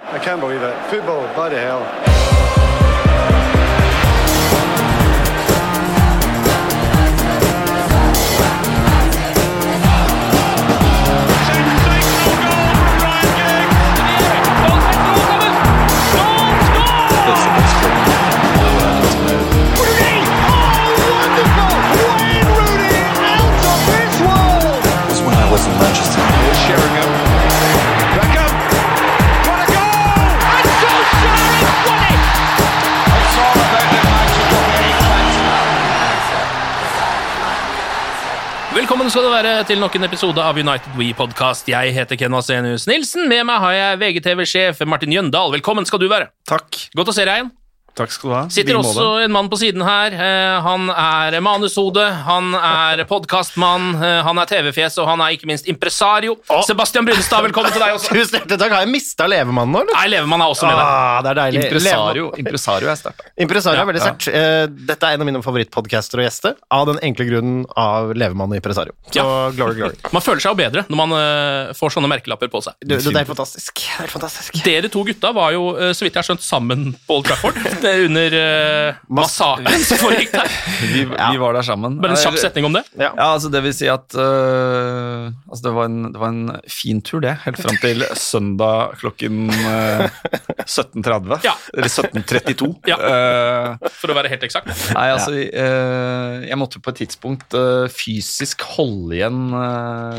I can't believe it. Football, bloody hell. was when I was in Manchester. Sheringham. Velkommen skal du være til nok en episode av United We Podcast. Jeg heter Ken Vasenius Nilsen. Med meg har jeg VGTV-sjef Martin Jøndal. Velkommen skal du være. Takk. Godt å se deg igjen. Takk skal du ha. Sitter også måte. en mann på siden her. Eh, Han er manushode, han er podkastmann, eh, han er TV-fjes, og han er ikke minst impresario. Sebastian Brunestad, velkommen til deg også. Tusen hjertelig takk. Har jeg mista levemannen nå, eller? Nei, Levemann er også med deg. Ah, det er deilig. Impresario, impresario er sterkt. Impresario er veldig ja. sterkt. Eh, Dette er en av mine favorittpodcaster og gjester, av den enkle grunnen av levemann og impresario. Så Ja. glory, glory. Man føler seg jo bedre når man får sånne merkelapper på seg. Du, det er fantastisk. Det er fantastisk. Dere to gutta var jo, så vidt jeg har skjønt, sammen på Old Trafford. Er under uh, massakren som foregikk der. Vi, vi var der sammen. Bare en kjapp setning om det. Ja. Ja, altså det vil si at uh, altså det, var en, det var en fin tur, det. Helt fram til søndag klokken uh, 17.30. Ja. Eller 17.32. Ja. Eh, For å være helt eksakt. nei, altså Jeg måtte på et tidspunkt fysisk holde igjen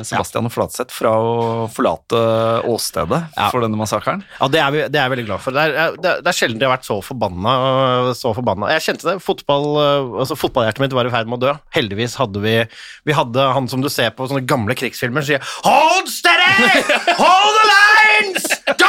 Sebastian og Flatseth fra å forlate åstedet Ja. for denne massakren. Ja, det er, vi, det er jeg veldig glad for. Det er, det er, det er sjelden de har vært så forbanna. Så forbanna. Jeg kjente det. Fotball, altså Fotballhjertet mitt var i ferd med å dø. Heldigvis hadde vi Vi hadde han som du ser på sånne gamle krigsfilmer, sier Hold steady! Hold the lines! Break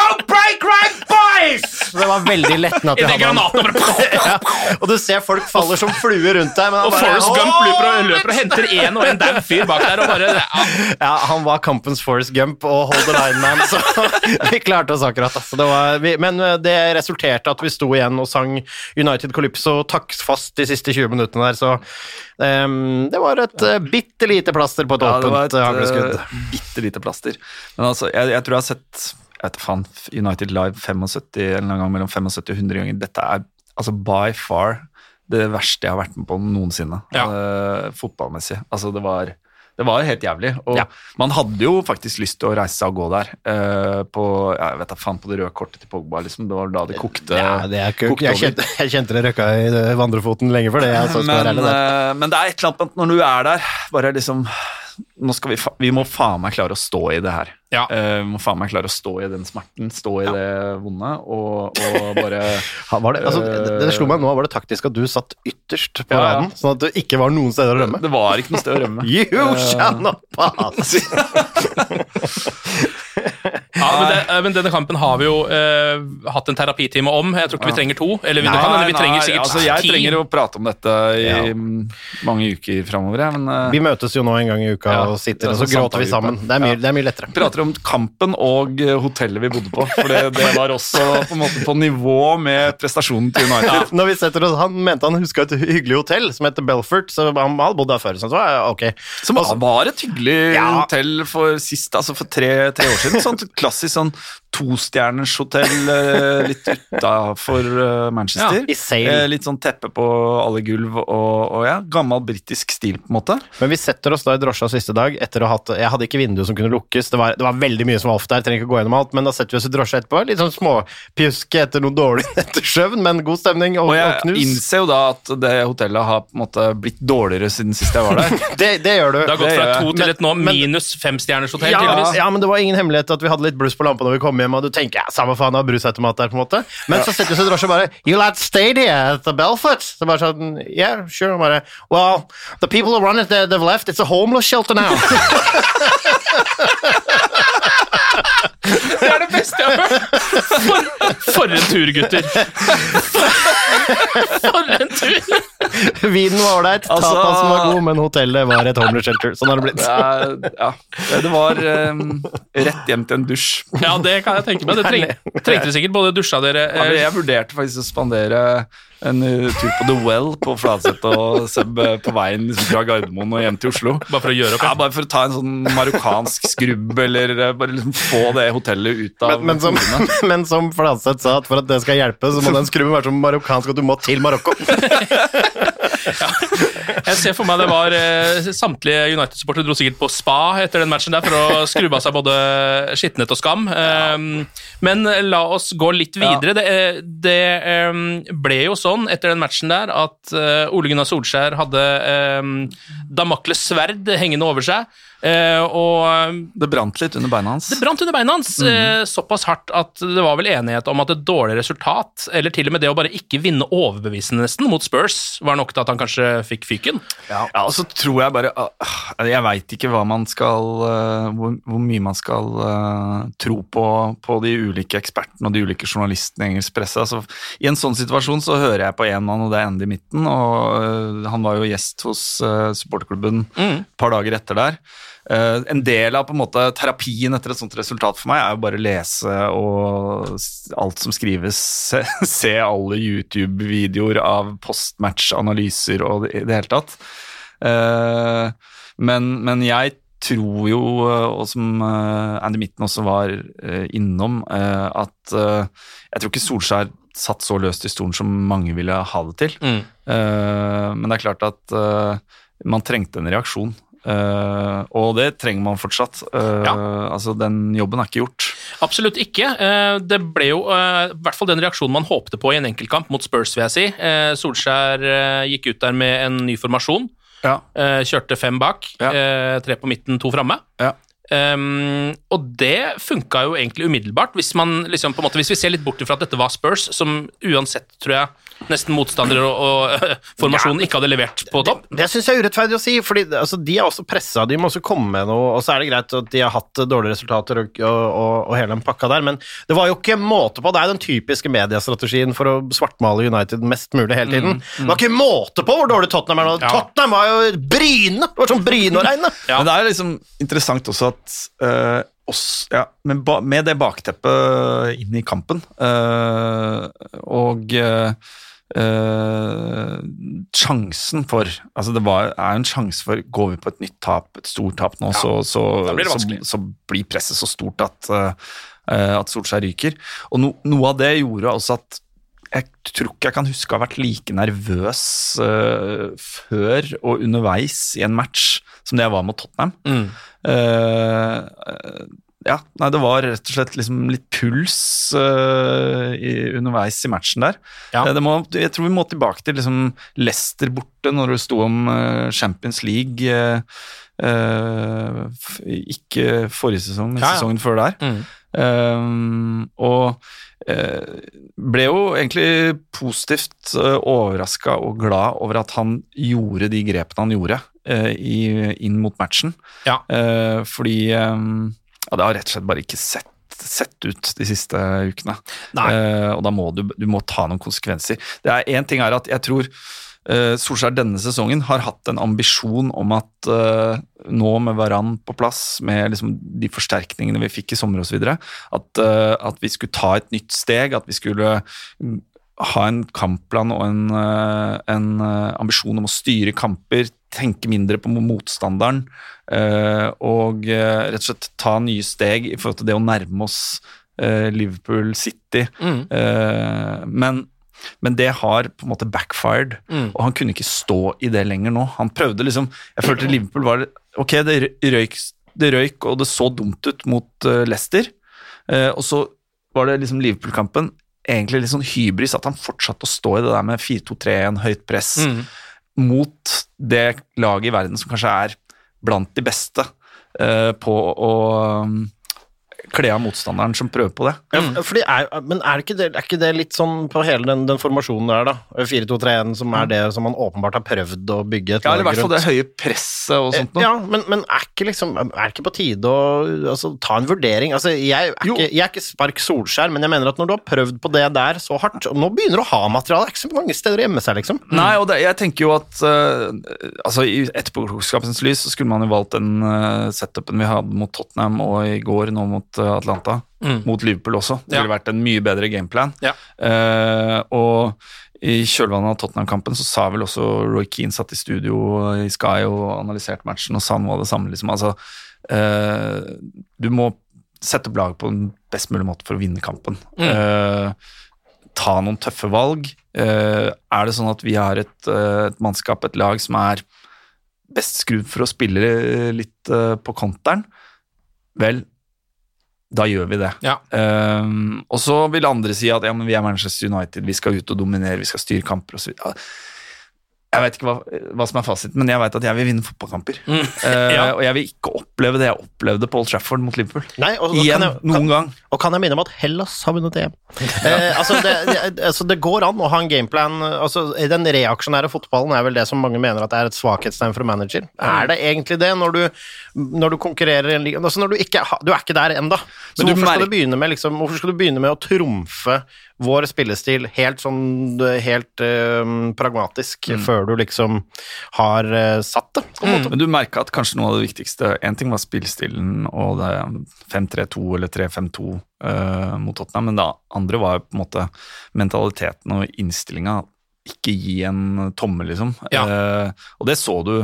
Så det var veldig lettende at vi hadde han. Ja, og du ser folk faller som fluer rundt deg. Men han Og bare, Forrest Gump løper og, løper og henter en og en dau fyr bak der. og bare, ja. Ja, han var kampens Forrest Gump og Hold the Line Man, så vi klarte oss akkurat. Altså. Det var, vi, men eh, det resulterte at vi sto igjen og sang United Calypso taktfast de siste 20 minuttene der, så um, det var et uh, bitte lite plaster på et Ja, åpent eh, hagleskudd. uh, bitte lite plaster. Men altså, jeg, jeg tror jeg har sett faen, United Live 75 en eller noen gang mellom 75 og 100 ganger. Dette er altså by far det verste jeg har vært med på noensinne. Ja. uh, fotballmessig. Altså, det var det var helt jævlig. Og Ja. man hadde jo faktisk lyst til å reise seg og gå der. Uh, på jeg vet da faen, på det røde kortet til Pogba. liksom. Det var da det kokte. Ja, det er kokte Jeg kjente, jeg kjente det røkka i vandrefoten lenge før det. Jeg, så skal være men, uh, men det er et eller annet når du er der, bare liksom nå skal vi, fa vi må faen meg klare å stå i det her. Ja. Uh, må faen meg klare å stå i den smerten, stå i det vonde, og, og bare Var det, altså, det, det slo meg nå, var det taktisk at du satt ytterst på Ja, ja. sånn at det ikke var noen steder å rømme? Det var ikke noe sted å rømme. You shall not pass! Ja, men, det, eh, men denne kampen har vi jo eh, hatt en terapitime om. Jeg tror ikke vi trenger to. Eller vi, nei, kan eller vi trenger sikkert altså, jeg ti. trenger å prate om dette i Ja. mange uker framover, men uh, Vi møtes jo nå en gang i uka Ja, og sitter, er og så sånn gråter vi sammen. Det er mye, Ja. det er mye lettere. prater om kampen og eh, hotellet vi bodde på. For det, det var også på, en måte på nivå med prestasjonen til United. Når vi setter oss, Han mente han huska et hyggelig hotell som heter Belfort, så han hadde bodd der før. Så var ok. Som var et hyggelig Ja. hotell for sist, altså for tre, tre år siden. Sånn klassisk sånn tostjerners hotell eh, litt utafor eh, Manchester. Ja, litt sånn teppe på alle gulv og, og ja, gammel britisk stil, på en måte. Men vi setter oss da i drosja siste dag etter å ha hatt Jeg hadde ikke vindu som kunne lukkes, det var, det var veldig mye som var off der, trenger ikke gå gjennom alt, men da setter vi oss i drosje etterpå. Litt sånn småpjuske etter noe dårlig etter søvn, men god stemning og, Og og jeg knus. innser jo da at det hotellet har på en måte blitt dårligere siden sist jeg var der. Det, det gjør du. Det har gått fra to til et nå minus femstjerners hotell, Ja, tydeligvis. ja, men det var ingen hemmelighet at vi hadde litt bluss på lampa når vi kom hjem, og du tenker ja, samme faen, etter brusautomat der, på en måte. Men så setter vi oss i drosje og bare You let stayed here at the Belfort. Så bare sånn Yeah, sure. Bare Well, the people who run it, they've left. It's a homeless shelter now. Det er det beste jeg har hørt! For, for en tur, gutter. For en tur! Vinen var ålreit, Altså- tapasen var god, men hotellet var et homeless shelter. Sånn har det blitt. Er, ja, det var um, rett hjem til en dusj. Ja, det kan jeg tenke meg. Det treng, trengte sikkert både dusja dere Ja, eh, jeg vurderte faktisk å spandere en uh, tur på The Well på Fladseth og Seb uh, på veien liksom, fra Gardermoen og hjem til Oslo. Bare for å gjøre opp, Ja, bare for å ta en sånn marokkansk skrubb, eller uh, bare liksom få det hotellet ut av Men, men, som, men som Fladseth sa, at for at det skal hjelpe, så må den skrubben være så marokkansk at du må til Marokko. Jeg ser for meg det var eh, Samtlige United-supportere dro sikkert på spa etter den matchen der for å skrubbe av seg både skitnet og skam. Um, men la oss gå litt videre. Det, eh, det um, ble jo sånn etter den matchen der at eh, Ole Gunnar Solskjær hadde Damakles sverd hengende over seg. Eh, og Det brant litt under beina hans. det brant under beina hans eh, såpass hardt at det var vel enighet om at et dårlig resultat, eller til og med det å bare ikke vinne overbevisende nesten mot Spurs, var nok til at han kanskje fikk fyken. Ja, og så tror jeg bare uh, Jeg veit ikke hva man skal uh, hvor, hvor mye man skal uh, tro på på de ulike ekspertene og de ulike journalistene i engelsk presse. Altså, I en sånn situasjon så hører jeg på én mann, og det er Andy Midten. Og uh, han var jo gjest hos uh, supporterklubben et par dager etter der. Uh, en del av på en måte terapien etter et sånt resultat for meg er jo bare lese og alt som skrives, se, se alle YouTube-videoer av postmatch-analyser og det, i det hele tatt. Uh, men, men jeg tror jo, uh, og som Andy Mitten også var innom, at jeg tror ikke Solskjær satt så løst i stolen som mange ville ha det til. Mm. Men det er klart at man trengte en reaksjon. Uh, og det trenger man fortsatt. Uh, Ja. Altså, den jobben er ikke gjort. Absolutt ikke. Uh, Det ble jo i hvert fall den reaksjonen man håpte på i en enkeltkamp mot Spurs, vil jeg si. Solskjær gikk ut der med en ny formasjon. Ja. Kjørte fem bak, Ja. tre på midten, to framme. Ja. Um, og det funka jo egentlig umiddelbart, hvis, man liksom, på en måte, hvis vi ser litt bort ifra at dette var Spurs, som uansett, tror jeg, nesten motstandere og, og øh, formasjonen ikke hadde levert på topp. Det syns jeg er urettferdig å si, fordi altså, de er også pressa, de må også komme med noe, og så er det greit at de har hatt dårlige resultater og, og, og, og hele den pakka der, men det var jo ikke måte på. Det er den typiske mediestrategien for å svartmale United mest mulig hele tiden. Det var ikke måte på hvor dårlig Tottenham er nå. Ja. Tottenham var jo Bryne! Det var som Bryne å regne! Ja. Men det er liksom interessant også at eh, oss, ja, ba, med det bakteppet inn i kampen eh, og eh, eh, sjansen for Altså det var, er en sjanse for Går vi på et nytt tap, et stort tap nå, så, så, blir så, så blir presset så stort at, eh, eh, at Solskjær ryker. Og no, noe av det gjorde også at jeg tror ikke jeg kan huske å ha vært like nervøs uh, før og underveis i en match som det jeg var mot Tottenham. Mm. Uh, ja, nei, det var rett og slett liksom litt puls uh, i, underveis i matchen der. Ja. Eh, det må, jeg tror vi må tilbake til liksom Leicester borte, når det sto om Champions League. ikke forrige sesong, men ja. sesongen før der. Mm. Um, og eh, ble jo egentlig positivt uh, overraska og glad over at han gjorde de grepene han gjorde eh, i, inn mot matchen. Ja. Eh, fordi um, ja, det har rett og slett bare ikke sett, sett ut de siste ukene. Eh, og da må du, du må ta noen konsekvenser. Det er Én ting er at jeg tror eh, Solskjær denne sesongen har hatt en ambisjon om at eh, nå med Varan på plass, med liksom de forsterkningene vi fikk i sommer osv., at, uh, at vi skulle ta et nytt steg, at vi skulle mm, ha en kampplan og en, eh, en eh, ambisjon om å styre kamper, tenke mindre på motstanderen eh, og eh, rett og slett ta nye steg i forhold til det å nærme oss eh, Liverpool City. Mm. Eh, men, men det har på en måte backfired, Mm. og han kunne ikke stå i det lenger nå. Han prøvde liksom Jeg følte Liverpool var Ok, det røyk, det røyk og det så dumt ut mot uh, Leicester, Uh, og så var det liksom Liverpool-kampen egentlig litt sånn hybris at han fortsatte å stå i det der med 4-2-3-1, høyt press, Mm. mot det laget i verden som kanskje er blant de beste uh, på å um, kle av motstanderen som prøver på det. Ja, fordi er, men er ikke, det, er ikke det litt sånn på hele den, den formasjonen der, da? 4-2-3-1, som er det som man åpenbart har prøvd å bygge et Ja, eller i hvert fall det høye presset og sånt noe. Ja, men, men er ikke liksom Er det ikke på tide å altså, ta en vurdering? Altså, jeg, er ikke, jeg er ikke Spark Solskjær, men jeg mener at når du har prøvd på det der så hardt og Nå begynner du å ha materiale, det er ikke så mange steder å gjemme seg, liksom. Nei, og det, jeg tenker jo at uh, altså I etterpåklokskapens lys så skulle man jo valgt den uh, setupen vi hadde mot Tottenham og i går nå mot eh, Atlanta. Mm. Mot Liverpool også. Det Ja. ville vært en mye bedre gameplan. Ja. Eh, og i kjølvannet av Tottenham-kampen så sa vel også Roy Keane satt i studio i Sky og analyserte matchen og sa noe av det samme. liksom, altså eh, Du må sette opp laget på en best mulig måte for å vinne kampen. Eh, ta noen tøffe valg. Eh, er det sånn at vi har et, eh, et mannskap, et lag, som er best skrudd for å spille litt eh, på konteren? Vel, da gjør vi det. Ja. Um, og så vil andre si at ja, men vi er Manchester United, vi skal ut og dominere, vi skal styre kamper osv. Jeg vet ikke hva, hva som er fasiten, men jeg vet at jeg vil vinne fotballkamper. Mm. ja. uh, Og jeg vil ikke oppleve det jeg opplevde på Old Trafford mot Liverpool. Nei, og, og Igjen, kan jeg, noen kan, gang. Og kan jeg minne om at Hellas har vunnet EM? Eh, altså, det, det, altså, det går an å ha en gameplan altså, Den reaksjonære fotballen er vel det som mange mener at er et svakhetstegn for manager. Mm. Er det egentlig det, når du, når du konkurrerer i en liga altså, når du, ikke, du er ikke der ennå. Så hvorfor skal, merker- med, liksom, hvorfor skal du begynne med å trumfe vår spillestil helt sånn helt uh, pragmatisk før du liksom har uh, satt det? Måte. Men du merka at kanskje noe av det viktigste En ting var spillestilen og det 5-3-2 eller 3-5-2 uh, mot Tottenham, men det andre var på en måte mentaliteten og innstillinga. Ikke gi en tommel, liksom. Ja. Eh, og det så du.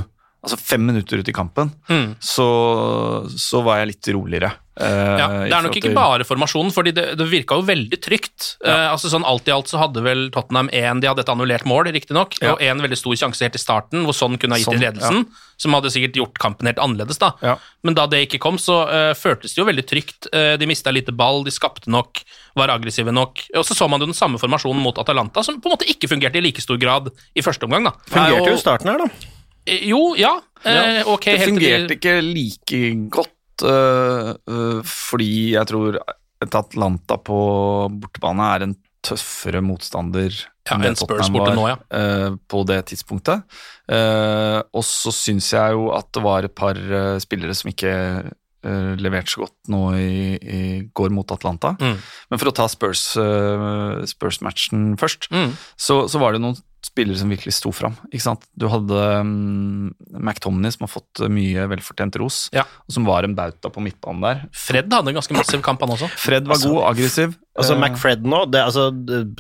Altså Fem minutter ut i kampen, Mm. så, så var jeg litt roligere. eh, Ja, det er nok ikke bare formasjonen, fordi det, det virka jo veldig trygt. Eh, altså sånn Alt i alt så hadde vel Tottenham én De hadde et annullert mål, riktignok, Ja. og en veldig stor sjanse helt i starten, hvor sånn kunne ha gitt Sånn, ledelsen. Ja. som hadde sikkert gjort kampen helt annerledes. da. Ja. Men da det ikke kom, så eh, føltes det jo veldig trygt. Eh, de mista lite ball, de skapte nok, var aggressive nok. Og så så man jo den samme formasjonen mot Atalanta, som på en måte ikke fungerte i like stor grad i første omgang. da. Fungerte jo i starten her, da. Eh, Jo, ja. Eh, ok, Det helt til fungerte ikke like godt, uh, uh, fordi jeg tror et Atlanta på bortebane er en tøffere motstander Ja, enn Spurs borte var nå, ja. på det tidspunktet. Og så syns jeg jo at det var et par spillere som ikke leverte så godt nå i, i går mot Atlanta. Mm. Men for å ta Spurs, Spurs-matchen først, Mm. så, så var det noen spillere som virkelig sto fram. Ikke sant? Du hadde um, McTomney, som har fått uh, mye velfortjent ros, Ja. og som var en bauta på midtbanen der. Fred hadde en ganske massiv kamp, han også. Fred var Altså, god, aggressiv. Altså uh, McFred nå, det er altså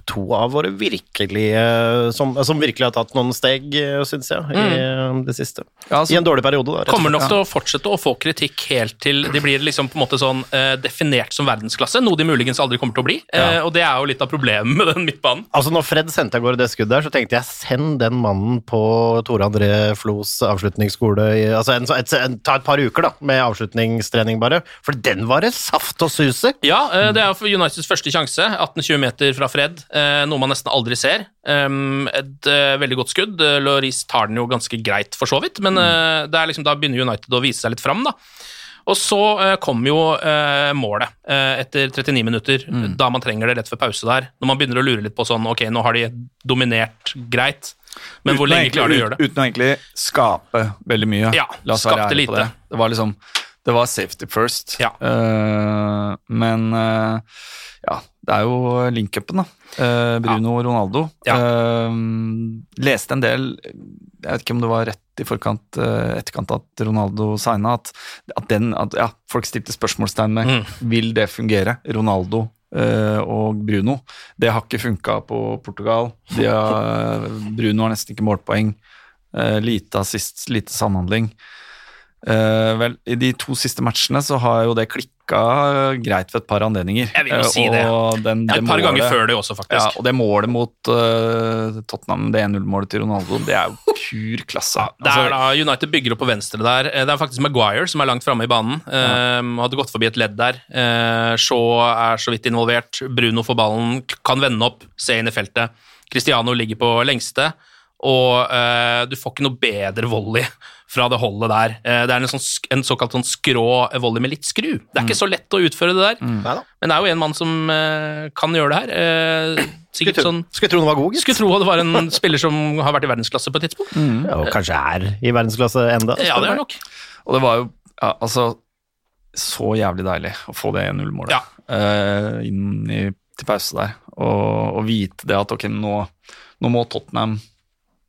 to av våre virkelige som, som virkelig har tatt noen steg, syns jeg, i eh, det siste. ja, altså, I en dårlig periode, da. Kommer nok til å fortsette å få kritikk helt til de blir liksom på en måte sånn uh, definert som verdensklasse, noe de muligens aldri kommer til å bli. Eh, og det er jo litt av problemet med den midtbanen. Altså Når Fred sendte av gårde det skuddet, der, så tenkte jeg send den mannen på Tore André Flos avslutningsskole i, altså en, et, en, Ta et par uker da med avslutningstrening, bare. For den var det saft og sus i! Ja, eh, det er jo for Uniteds første sjanse. 18-20 meter fra Fred, eh, noe man nesten aldri ser. Et eh, veldig godt skudd. Laurice tar den jo ganske greit, for så vidt, men mm. det er liksom, da begynner United å vise seg litt fram, da. Og så eh, kom jo eh, målet eh, etter 39 minutter, da man trenger det rett før pause der. Når man begynner å lure litt på sånn Ok, nå har de dominert greit, men uten hvor lenge egentlig- klarer de å gjøre det? Uten å egentlig skape veldig mye. Ja, La oss være ærlige på lite. det. Det var liksom Det var safety first. Ja. Uh, men uh, ja, det er jo link-upen, da. Eh, Bruno ja. Ronaldo. Ja. Leste en del Jeg vet ikke om det var rett i forkant, eh, etterkant at Ronaldo signa, at, at den at, ja, Folk stilte spørsmålstegn med Mm. vil det fungere. Ronaldo eh, og Bruno. Det har ikke funka på Portugal. De har, Bruno har nesten ikke målpoeng. Eh, lite assist, lite samhandling. Eh, vel, I de to siste matchene så har jo det klikka greit ved et par anledninger. Jeg vil jo Eh, si det. Den, det Ja, et par ganger før det også, faktisk. Ja, og det målet mot uh, Tottenham, det 1-0-målet til Ronaldo, det er jo pur klasse. Det er da United bygger opp på venstre der. Eh, Det er faktisk Maguire som er langt framme i banen. Um, hadde gått forbi et ledd der. Uh, Shaw er så vidt involvert. Bruno får ballen, kan vende opp, se inn i feltet. Cristiano ligger på lengste. Og uh, du får ikke noe bedre volley fra det holdet der. Eh, det er en, sånn, en såkalt sånn skrå volley med litt skru. Det er ikke så lett å utføre det der. mm. Men det er jo en mann som eh, kan gjøre det her. Eh, sikkert Skulle tro- sånn Skulle tro den var god, gitt. Skulle tro det var en spiller som har vært i verdensklasse på et tidspunkt. Ja, og kanskje er i verdensklasse enda. Ja, det er nok. Og det var jo ja, altså så jævlig deilig å få det 1-0-målet Ja. uh, inn i, til pause der. Og, og vite det at ok, nå, nå må Tottenham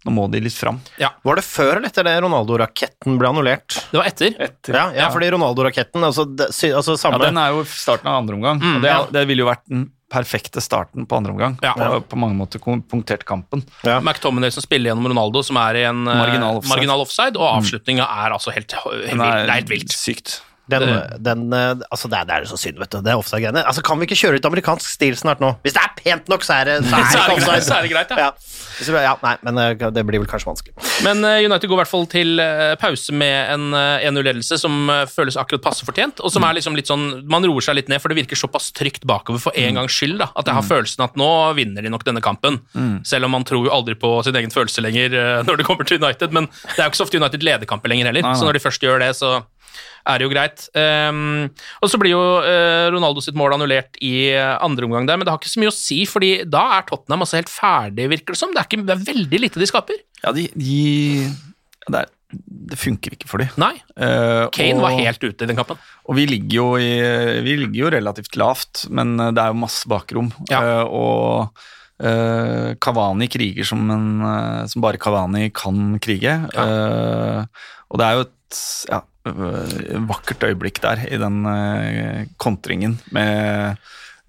Nå må de litt fram. Var det før eller etter det Ronaldo-raketten ble annullert? Det var etter. Ja, ja, fordi Ronaldo-raketten altså, altså, altså Ja, den er jo starten av andre omgang. Mm, det, ja. det ville jo vært den perfekte starten på andre omgang. Ja. Og på mange måter kom- punktert kampen. Ja. McTominay som spiller gjennom Ronaldo, som er i en eh, Marginal offside. marginal offside og avslutninga er altså helt, helt helt, vilt. helt vilt. sykt. Den, den, eh, altså det, er, det er så synd, vet du. Det er offside-greiene. Altså, kan vi ikke kjøre ut amerikansk stil snart nå? Hvis det er pent nok, så er det, så er det ikke offside. så er det greit, ja. ja. Ja. Nei, men eh, det blir vel kanskje vanskelig. Men eh, United går i hvert fall til pause med en eh, 1-0-ledelse som føles akkurat passe fortjent, og som er liksom litt sånn Man roer seg litt ned, for det virker såpass trygt bakover for en gangs skyld. da, At jeg har følelsen at nå vinner de nok denne kampen. Selv om man tror jo aldri på sin egen følelse lenger når det kommer til United. Men det er jo ikke så ofte United leder kamper lenger heller, Nei, nei. så når de først gjør det, så er jo greit. Um, og så blir jo uh, Ronaldo sitt mål annullert i eh, andre omgang der, men det har ikke så mye å si, fordi da er Tottenham altså helt ferdig, virker det som. Det er, ikke, det er veldig lite de skaper. Ja, de, de det, er, det funker ikke for dem. Nei. Uh, Kane og- var helt ute i den kampen. Og vi ligger jo, i, vi ligger jo relativt lavt, men det er jo masse bakrom. Ja. Uh, og Kavani kriger som, en, uh, som bare Kavani kan krige. Eh, og det er jo et ja, vakkert øyeblikk der i den eh, kontringen med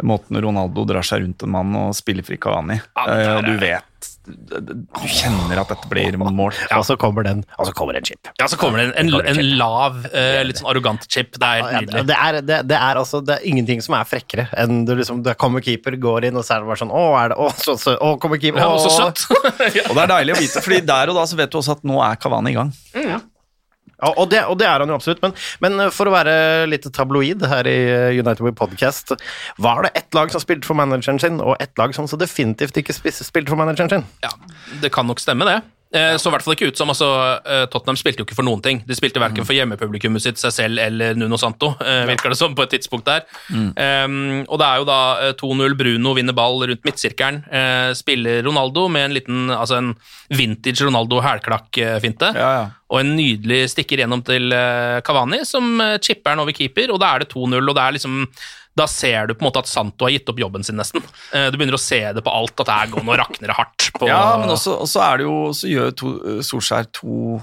måten Ronaldo drar seg rundt en mann og spiller fri Cavani Ja, Eh, du vet Du kjenner at dette blir mål. Og så kommer den, og så kommer en chip. Ja, så kommer det en, en, en lav, eh, litt sånn arrogant chip. Det er Ja, nydelig. det, er, det, det er altså Det er ingenting som er frekkere enn du liksom Det kommer keeper, går inn, og så er det bare sånn Å, er det Å, så, så, å kommer keeper å, så søtt. Og det er deilig å vite, fordi der og da så vet du også at nå er Kavani i gang. Ja, og, det, og det er han jo absolutt, men, men for å være litt tabloid her i eh, United Way Podcast, var det ett lag som spilte for manageren sin, og ett lag som så definitivt ikke spilte for manageren sin? Ja, det kan nok stemme, det. Eh, Så i hvert fall ikke ut som altså, eh, Tottenham spilte jo ikke for noen ting. De spilte verken for hjemmepublikummet sitt, seg selv eller Nuno Santo, eh, virker det som, på et tidspunkt der. Um, og det er jo da eh, 2-0. Bruno vinner ball rundt midtsirkelen. Uh, spiller Ronaldo med en liten altså en vintage Ronaldo hælklakk-finte. Ja, ja. Og en nydelig stikker gjennom til Kavani, Cavani, som chipper den over keeper, og da er det 2-0. og det er liksom da ser du på en måte at Santo har gitt opp jobben sin, nesten. Eh, Du begynner å se det på alt, at her går nå rakner det hardt. På, Ja, men også, også er det jo Så gjør to, Solskjær to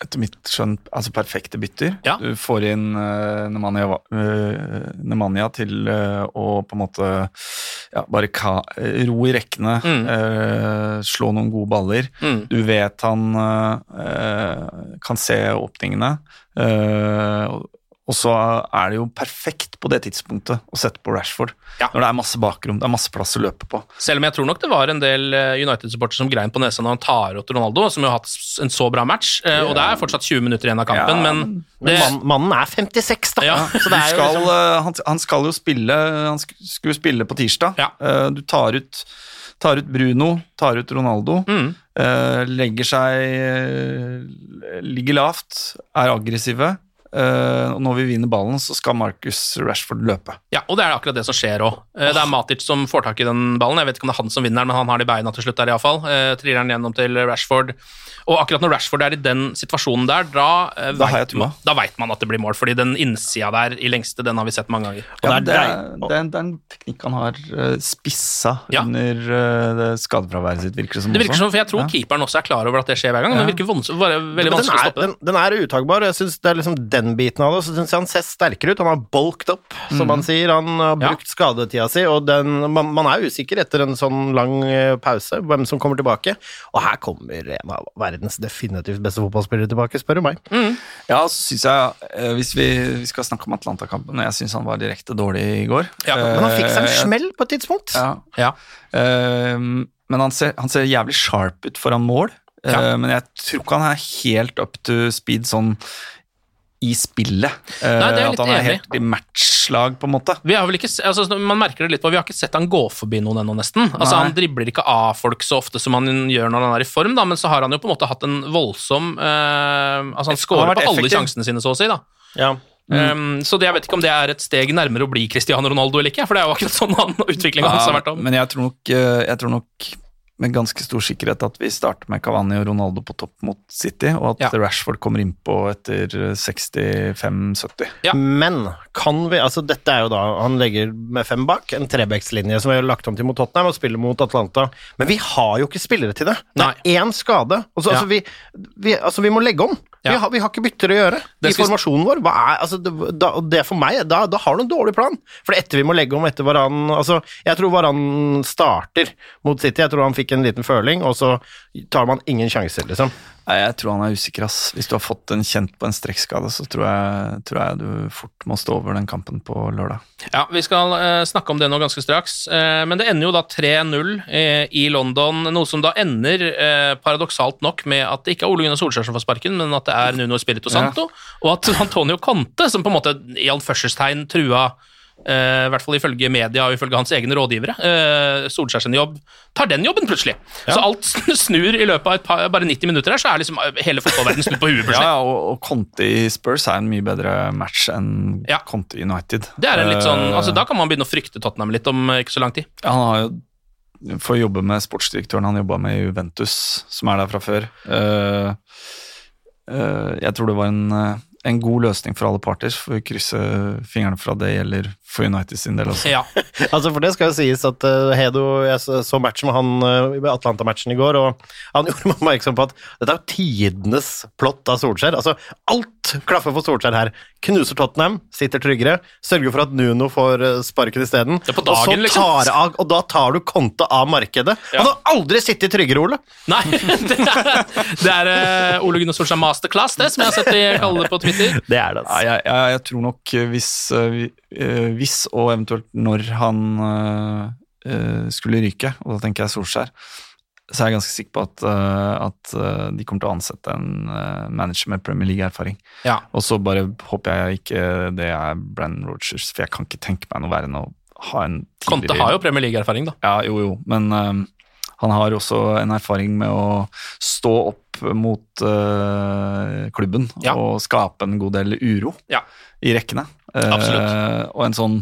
etter mitt skjønn altså perfekte bytter. Ja. Du får inn uh, Nemanja, uh, Nemanja til uh, å på en måte ja, bare ka, eh, ro i rekkene, Mm. uh, slå noen gode baller. Mm. Du vet han eh, kan se åpningene. eh, og- så er det jo perfekt på det tidspunktet å sette på Rashford. Ja. Når det er masse bakrom, det er masse plass å løpe på. Selv om jeg tror nok det var en del eh, United-supportere som grein på nesa når han tar ut Ronaldo, som jo har hatt en så bra match. Ja. Og det er fortsatt 20 minutter igjen av kampen, Ja, men Men det, mann, mannen er 56, da! Ja, så det er jo skal, liksom, eh, han, han skal jo spille Han sk- skulle spille på tirsdag. Ja. Eh, Du tar ut, tar ut Bruno, tar ut Ronaldo. Mm. eh, Legger seg eh, Ligger lavt, er aggressive. Eh, og når vi vinner ballen, så skal Marcus Rashford løpe. ja, og det er akkurat det som skjer òg. Det er Matic som får tak i den ballen. Jeg vet ikke om det er han som vinner, men han har det i beina til slutt der iallfall. Uh, Triller den gjennom til Rashford. Og akkurat når Rashford er i den situasjonen der, da, uh, Da vet man, da vet man at det blir mål, fordi den innsida der i lengste, den har vi sett mange ganger. Ja, Og det, det er er, det, er, det er en teknikk han har eh, spissa Ja. under uh, skadefraværet sitt, virker det som. Det virker også. som, for Jeg tror Ja. keeperen også er klar over at det skjer hver gang, men det virker veldig vanskelig å er, stoppe det. den, den er utagbar. Jeg synes det er liksom den den biten av det, så syns jeg han ser sterkere ut. Han har bulked up, som Mm. han sier. Han har Ja. brukt skadetida si, og den, man, man er usikker etter en sånn lang eh, pause hvem som kommer tilbake. Og her kommer en av verdens definitivt beste fotballspillere tilbake, spør du meg. Ja, så syns jeg, eh, hvis vi, vi skal snakke om Atlanta-kampen, jeg syns han var direkte dårlig i går. Ja, Men han fikk seg en Eh, smell på et tidspunkt. Ja. Ja. Uh, men han ser, han ser jævlig sharp ut foran mål. Eh, Ja. men jeg tror ikke han er helt up to speed sånn i spillet. Eh, Nei, det er at han er helt i matchlag, på en måte. Vi har vel ikke, altså, man merker det litt på, vi har ikke sett han gå forbi noen ennå, nesten. Altså, Nei. han dribler ikke av folk så ofte som han gjør når han er i form, da, men så har han jo på en måte hatt en voldsom eh, Altså, han scorer på alle effektiv. sjansene sine, så å si, da. Ja. Um, så det, jeg vet ikke om det er et steg nærmere å bli Cristiano Ronaldo eller ikke, for det er jo akkurat sånn han, ja, hans har vært om. Men jeg tror nok, eh, jeg tror nok med ganske stor sikkerhet at vi starter med Cavani og Ronaldo på topp mot City, og at Ja. Rashford kommer innpå etter 65-70. Ja. Men kan vi altså Dette er jo da Han legger med fem bak, en trebekslinje som vi har lagt om til mot Tottenham, og spiller mot Atlanta. Men vi har jo ikke spillere til det. Det Nei. er én skade. Og Ja. altså, vi, vi, altså, vi må legge om. Ja. Vi, har, vi har ikke bytter å gjøre Det i formasjonen vår. Hva er, altså, det, da, det for meg, da, da har du en dårlig plan. For etter vi må legge om etter Varan altså, Jeg tror Varan starter mot City. Jeg tror han fikk en liten føling, og så tar man ingen sjanser, liksom. Nei, jeg tror han er usikker, ass. Hvis du har fått en kjent på en strekkskade, så tror jeg, tror jeg du fort må stå over den kampen på lørdag. Ja, Vi skal eh, snakke om det nå ganske straks, eh, men det ender jo da 3-0 eh, i London. Noe som da ender, eh, paradoksalt nok, med at det ikke er Ole Gunnar Solskjær som får sparken, men at det er Nuno Spirito Santo, og at Antonio Conte, som på en måte i anførselstegn trua eh, i hvert fall ifølge media og ifølge hans egne rådgivere, Uh, Solskjær sin jobb, tar den jobben plutselig. Så alt snur i løpet av et par, bare 90 minutter her, så er liksom hele fotballverdenen snudd på huet plutselig. ja, og, og Conte i Spurs er en mye bedre match enn Ja. Conte i United. Det er en litt sånn, Eh, altså Da kan man begynne å frykte Tottenham litt om eh, ikke så lang tid. Han har jo får jobbe med sportsdirektøren han jobba med i Juventus, som er der fra før. Uh, uh, jeg tror det var en, eh, en god løsning for alle parter. Får vi krysse fingrene for at det gjelder for United sin del også. Ja, Altså For det skal jo sies at uh, Hedo Jeg så, matchen med han uh, Atlanta-matchen i går, og han gjorde meg oppmerksom på at dette er tidenes plott av Solskjær. Altså, alt klaffer for Solskjær her. Knuser Tottenham, sitter tryggere, sørger for at Nuno får uh, sparken isteden. Ja, på og, så dagen, liksom. tar av, og da tar du Conte av markedet. Ja. Han har aldri sittet tryggere, Ole! Nei, det er, det er uh, Ole Gunnar Solskjær masterclass, det, som jeg har sett de kaller det på Twitter. Det er det, Ja, jeg, jeg, jeg tror nok hvis, vi- hvis og eventuelt når han eh, eh, skulle ryke, og da tenker jeg Solskjær, så er jeg ganske sikker på at, eh, at eh, de kommer til å ansette en eh, manager med Premier League-erfaring. Ja. Og så bare håper jeg ikke det er Brandon Rogers, for jeg kan ikke tenke meg noe verre enn å ha en Conte har jo Premier League-erfaring, da. Ja, jo, jo, men eh, han har også en erfaring med å stå opp mot uh, klubben Ja. og skape en god del uro Ja. i rekkene. Uh, og en sånn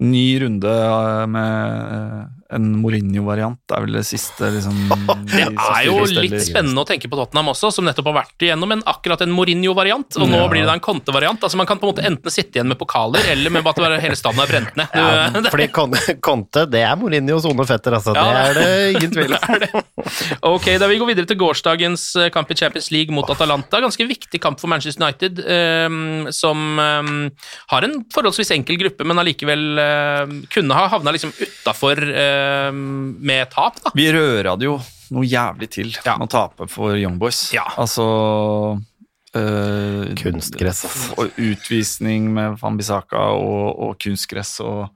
ny runde eh, med en Mourinho-variant er vel det siste liksom, Det er jo litt spennende å tenke på Tottenham også, som nettopp har vært igjennom en, akkurat en Mourinho-variant, og nå Ja. blir det da en Conte-variant. Altså Man kan på en måte enten sitte igjen med pokaler, eller med at hele staden er brent ned. Ja, fordi Conte, det er Mourinhos onde fetter, altså. Ja. Det er det ingen tvil om. Ok, da Vi går videre til gårsdagens kamp i Champions League mot Atalanta. Ganske viktig kamp for Manchester United, eh, som eh, har en forholdsvis enkel gruppe, men allikevel eh, kunne ha havna liksom utafor eh, med tap. da. Vi røra det jo noe jævlig til Ja. med å tape for Young Boys. Ja. Altså øh, Kunstgress. Og utvisning med Van Bissaka og, og kunstgress og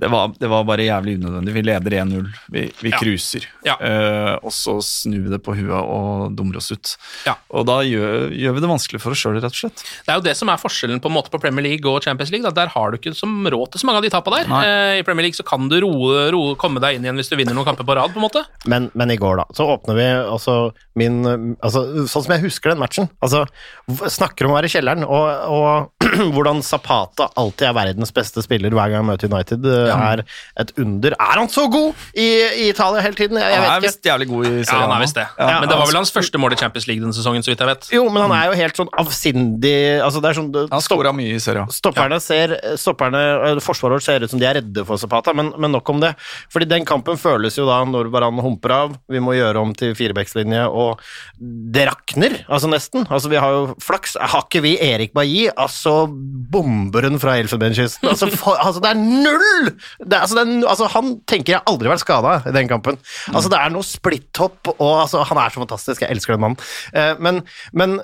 det var, det var bare jævlig unødvendig. Vi leder 1-0. Vi, vi Ja. cruiser. Ja. Eh, og så snur vi det på huet og dummer oss ut. Ja. Og da gjør, gjør vi det vanskelig for oss sjøl, rett og slett. Det er jo det som er forskjellen på en måte på Premier League og Champions League. Da. Der har du ikke som råd til så mange av de tapene der. Eh, I Premier League så kan du roe, roe, komme deg inn igjen hvis du vinner noen kamper på rad. på en måte. Men, men i går, da, så åpner vi altså min altså, Sånn som jeg husker den matchen. Altså, snakker om å være i kjelleren, og, og hvordan Zapata alltid er verdens beste spiller hver gang han møter United. Eh, er et under. Er han så god i, i Italia hele tiden? Jeg, jeg Han er visst jævlig god i Ja, serien. han er visst det. Ja. Men det var vel hans første mål i Champions League denne sesongen, så vidt jeg vet. Jo, men han er jo helt sånn avsindig altså det er sånn, Han skåra mye i serien. Stopperne ser, stopperne, Forsvaret vårt ser ut som de er redde for Zapata, men, men nok om det. Fordi den kampen føles jo da når Baran humper av, vi må gjøre om til firebeckslinje, og det rakner, altså nesten. Altså Vi har jo flaks. Har ikke vi Erik Bailly, altså bomberen fra Elfenbenskysten? Altså, for, altså det er null! Det altså, er, altså Han tenker jeg aldri har vært skada i den kampen. Altså Det er noe splitthopp, og altså, han er så fantastisk. Jeg elsker den mannen. Eh, men, men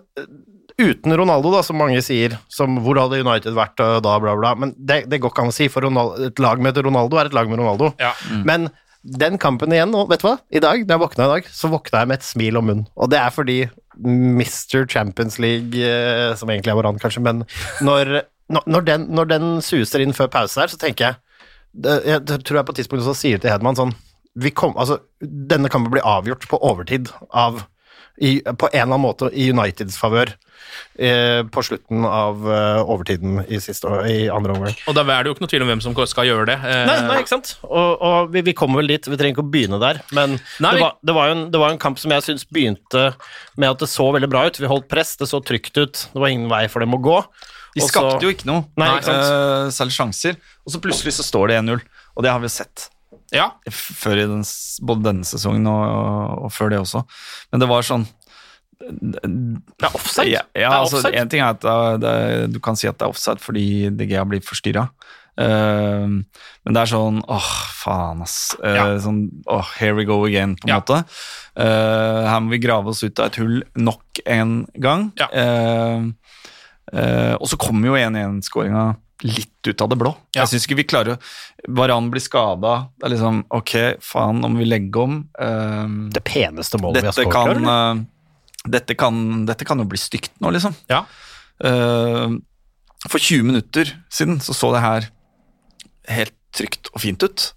uten Ronaldo, da, som mange sier, som hvor hadde United vært og da, bla, bla, men det, det går ikke an å si, for Ronaldo, et lag med Ronaldo er et lag med Ronaldo. Ja. Men den kampen igjen, og vet du hva, i dag, da jeg våkna i dag, så våkna jeg med et smil om munnen, og det er fordi Mr. Champions League, eh, som egentlig er hverandre kanskje, men når, når, når, den, når den suser inn før pause her, så tenker jeg jeg tror jeg på et tidspunkt også sier til Hedman sånn vi kom, altså, Denne kampen blir avgjort på overtid av i, på en eller annen måte i Uniteds favør eh, på slutten av eh, overtiden i, siste, i andre omgang. Og da er det jo ikke noe tvil om hvem som skal gjøre det. Eh, Nei, nei, ikke sant? Og, og vi, vi kommer vel dit, vi trenger ikke å begynne der, men Nei, det, var, det, var en, det var en kamp som jeg syns begynte med at det så veldig bra ut. Vi holdt press, det så trygt ut, det var ingen vei for dem å gå. De skapte jo ikke noe, Nei, ikke eh, særlig sjanser. Og så plutselig så står det 1-0, og det har vi jo sett Ja, før i den, både denne sesongen og, og før det også. Men det var sånn Det er offside. Ja, ja det er altså, offside. en ting er at det, er- det, er- du kan si at det er offside fordi DG har blitt forstyrra. men det er sånn åh, faen, ass. Uh, Ja. sånn, åh, here we go again, på en Ja. måte. Uh, her må vi grave oss ut av et hull nok en gang. Ja. Eh, eh, og så kommer jo 1-1-skåringa litt ut av det blå. Ja. Jeg syns ikke vi klarer å Varan blir skada. Det er liksom ok, faen, om vi legger om. uh, Det peneste målet vi har skåret. kan, eller? eh, dette, kan, dette kan jo bli stygt nå, liksom. ja. Eh, for 20 minutter siden så så det her helt trygt og fint ut.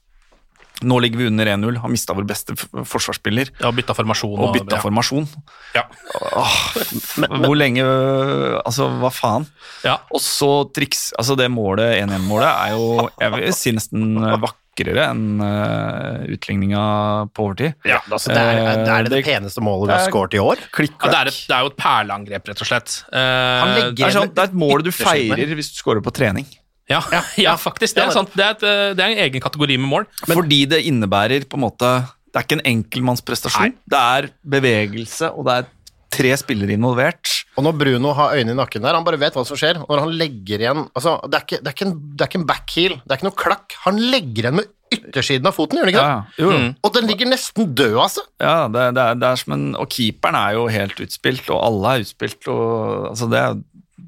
Nå ligger vi under 1-0, har mista vår beste forsvarsspiller ja bytta formasjon. og bytta ja. formasjon. Ja. Hvor lenge Altså, hva faen? Ja. Og så triks Altså, det målet, 1-1-målet, er jo jeg vil si nesten vakrere enn uh, utligninga på overtid. Ja, altså, det, er, det er det, det- peneste målet vi har skåret i år. Klikk, Ja, det, er et, det er jo et perleangrep, rett og slett. Uh, Han Det er, sånn, det er et mål du feirer hvis du skårer på trening. Ja, ja, faktisk. Det er, sant. Det er, et, eh, det er en egen kategori med mål. Fordi det innebærer på en måte Det er ikke en enkeltmannsprestasjon. Det er bevegelse, og det er tre spillere involvert. Og når Bruno har øynene i nakken der, han bare vet hva som skjer. Når han legger igjen altså, det, er ikke, det, er ikke en, det er ikke en backheel, det er ikke noe klakk. Han legger igjen med yttersiden av foten, gjør han ikke det? Ja. Mm. Og den ligger nesten død, altså. ja det, det, er, det er som en Og keeperen er jo helt utspilt, og alle er utspilt. Og, altså det er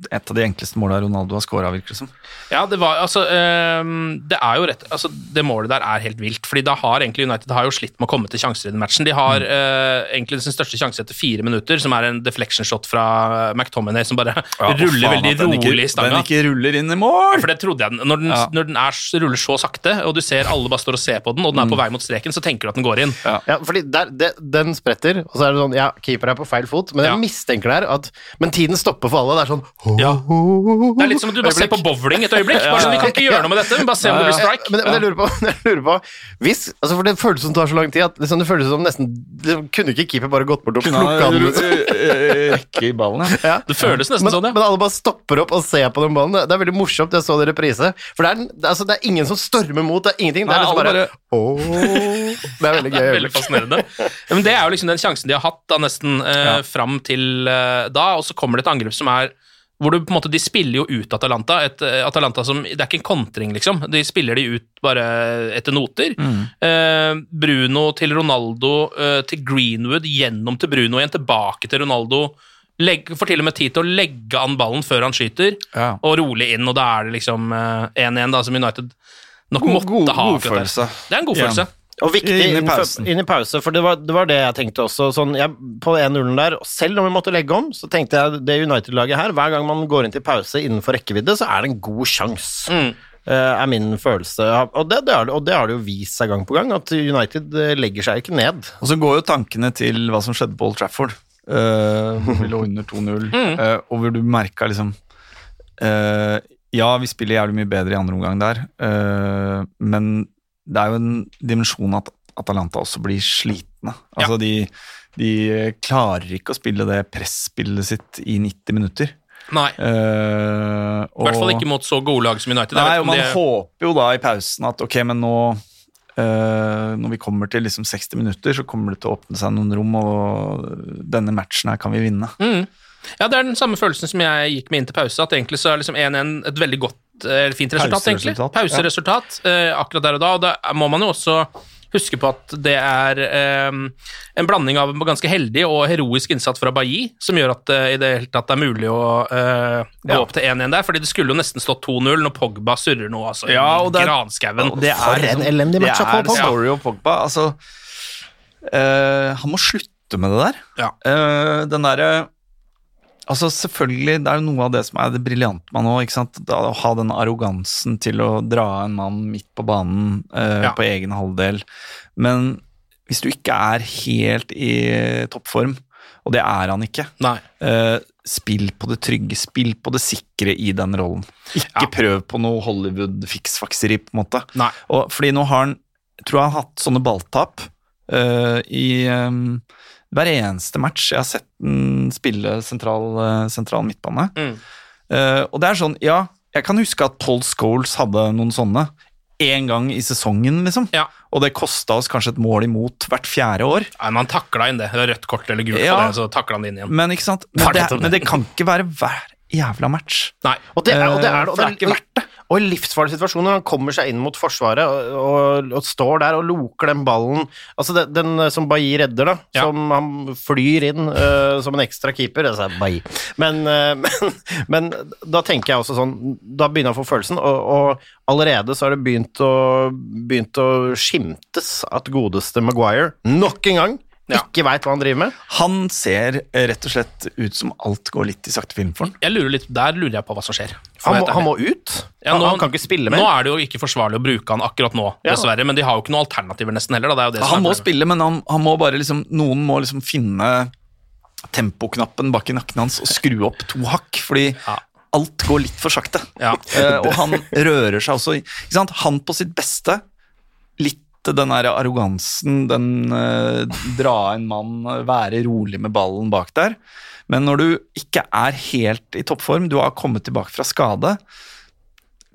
et av de enkleste målene Ronaldo har scora, virker det som. Ja, det var altså ehm, Det er jo rett Altså, det målet der er helt vilt, fordi da har egentlig United har jo slitt med å komme til sjanser i den matchen. De har eh, egentlig sin største sjanse etter fire minutter, som er en deflection shot fra McTominay, som bare ruller faen, veldig rolig i stanga. Den ikke ruller inn i mål! For det trodde jeg. Når den, Ja. når den er, ruller så sakte, og du ser alle bare står og ser på den, og den er på Mm. vei mot streken, så tenker du at den går inn. Ja, fordi der, det, Den spretter, og så er det sånn Ja, keeper er på feil fot, men jeg Ja. mistenker der at Men tiden stopper for alle. Det er sånn Ja. Det er litt som at du bare ser på bowling et øyeblikk. Bare sånn, Vi kan ikke gjøre noe med dette, men bare se om det blir strike. Men, men jeg lurer på, jeg lurer på Hvis, altså For det føles som det tar så lang tid at liksom, det føles som nesten det, Kunne ikke keeper bare gått bort og plukka den? ru- øh, rekke i ballen, ja. Det føles nesten Men, sånn, ja. men alle bare stopper opp og ser på den ballen. Det det er veldig morsomt. Jeg så det i reprise. For det er, det, er- altså, det er ingen som stormer mot. Det er ingenting. Det er liksom bare, Åh. Det er veldig gøy. Veldig fascinerende. Ja, men det er jo liksom den sjansen de har hatt da nesten eh, Ja. fram til eh, da, og så kommer det et angrep som er hvor du på en måte, De spiller jo ut Atalanta. Et eh, Atalanta som, Det er ikke en kontring, liksom. De spiller de ut bare etter noter. Eh, Bruno til Ronaldo, eh, til Greenwood, gjennom til Bruno igjen, tilbake til Ronaldo. Legg, får til og med tid til å legge an ballen før han skyter, Ja. og rolig inn. Og da er det liksom eh, 1-1, da, som United nok God- måtte god- ha. god følelse. Det er en god følelse. følelse. Og viktig Inn i pausen. inn i pause for det var, det var det jeg tenkte også. Sånn, jeg, på 1-0 der, selv om vi måtte legge om, så tenkte jeg det United-laget her, hver gang man går inn til pause innenfor rekkevidde, så er det en god sjanse. Mm. eh, er min følelse. Og det, det og det har det jo vist seg gang på gang, at United eh, legger seg ikke ned. Og så går jo tankene til hva som skjedde på Old Trafford, Uh, vi lå under 2-0, Mm. uh, og hvor du merka liksom uh, Ja, vi spiller jævlig mye bedre i andre omgang der, eh, men det er jo en dimensjon at Atalanta også blir slitne. Altså, de, de klarer ikke å spille det presspillet sitt i 90 minutter. Nei. Eh, I hvert fall ikke mot så gode lag som United. Nei, og man det- håper jo da i pausen at ok, men nå Uh, Når vi kommer til liksom 60 minutter, så kommer det til å åpne seg noen rom, og denne matchen her kan vi vinne. Mm. Ja, det er den samme følelsen som jeg gikk med inn til pause, at egentlig så er liksom 1-1 et veldig godt, eh, fint resultat, egentlig. Pauseresultat, Pauseresultat, eh, akkurat der og da, og da må man jo også huske på at det er eh, en blanding av ganske heldig og heroisk innsats fra Bailly som gjør at det i det hele tatt er mulig å eh, gå Ja. opp til 1-1 der, fordi det skulle jo nesten stått 2-0 når Pogba surrer nå, altså, Ja, og det er- granskauen. Og det For er en liksom- elendig match Det av er Pogba. story of Pogba. Altså, eh, han må slutte med det der. Ja. Uh, den derre Altså Selvfølgelig, det er jo noe av det som er det briljante med nå. ikke sant? Da, å ha den arrogansen til å dra en mann midt på banen eh, Ja. på egen halvdel. Men hvis du ikke er helt i toppform, og det er han ikke eh, Spill på det trygge, spill på det sikre i den rollen. Ikke Ja. prøv på noe Hollywood-fiksfakseri, på en måte. Og fordi nå har han jeg tror han har hatt sånne balltap eh, i eh, hver eneste match jeg har sett den spille sentral, eh, sentral midtbane. Mm. Uh, og det er sånn, ja, jeg kan huske at Paul Scholes hadde noen sånne én gang i sesongen, liksom. Ja. Og det kosta oss kanskje et mål imot hvert fjerde år. Nei, men han takla inn det. Det er Rødt kort eller gult Ja. det, så takla han det inn igjen. Men ikke sant? Men det det, men det? det kan ikke være hver jævla match. Nei. Og det er, og det, er, Eh, og for det er ikke verdt det. Og i livsfarlige situasjoner, han kommer seg inn mot forsvaret og, og, og står der og loker den ballen Altså den, den eh, som Bailly redder, da, Ja. som han flyr inn uh, som en ekstra keeper altså. Men, uh, men, men da tenker jeg også sånn Da begynner jeg å få følelsen, og, og allerede så har det begynt å, begynt å skimtes at godeste Maguire nok en gang Ja. ikke veit hva han driver med. Han ser eh, rett og slett ut som alt går litt i sakte film for han. Jeg lurer litt, Der lurer jeg på hva som skjer. Han må, han må ut. Ja, han, nå- han kan ikke spille mer. Nå er det jo ikke forsvarlig å bruke han akkurat nå, Ja. dessverre, men de har jo ikke noen alternativer nesten heller. Da. Det er jo det som Han er må spille, men han, han må bare liksom Noen må liksom finne tempoknappen bak i nakken hans og skru opp to hakk, fordi Ja. alt går litt for sakte. Ja. uh, og han rører seg også ikke sant? Han på sitt beste, litt den der arrogansen, den eh, dra en mann, være rolig med ballen bak der. Men når du ikke er helt i toppform, du har kommet tilbake fra skade,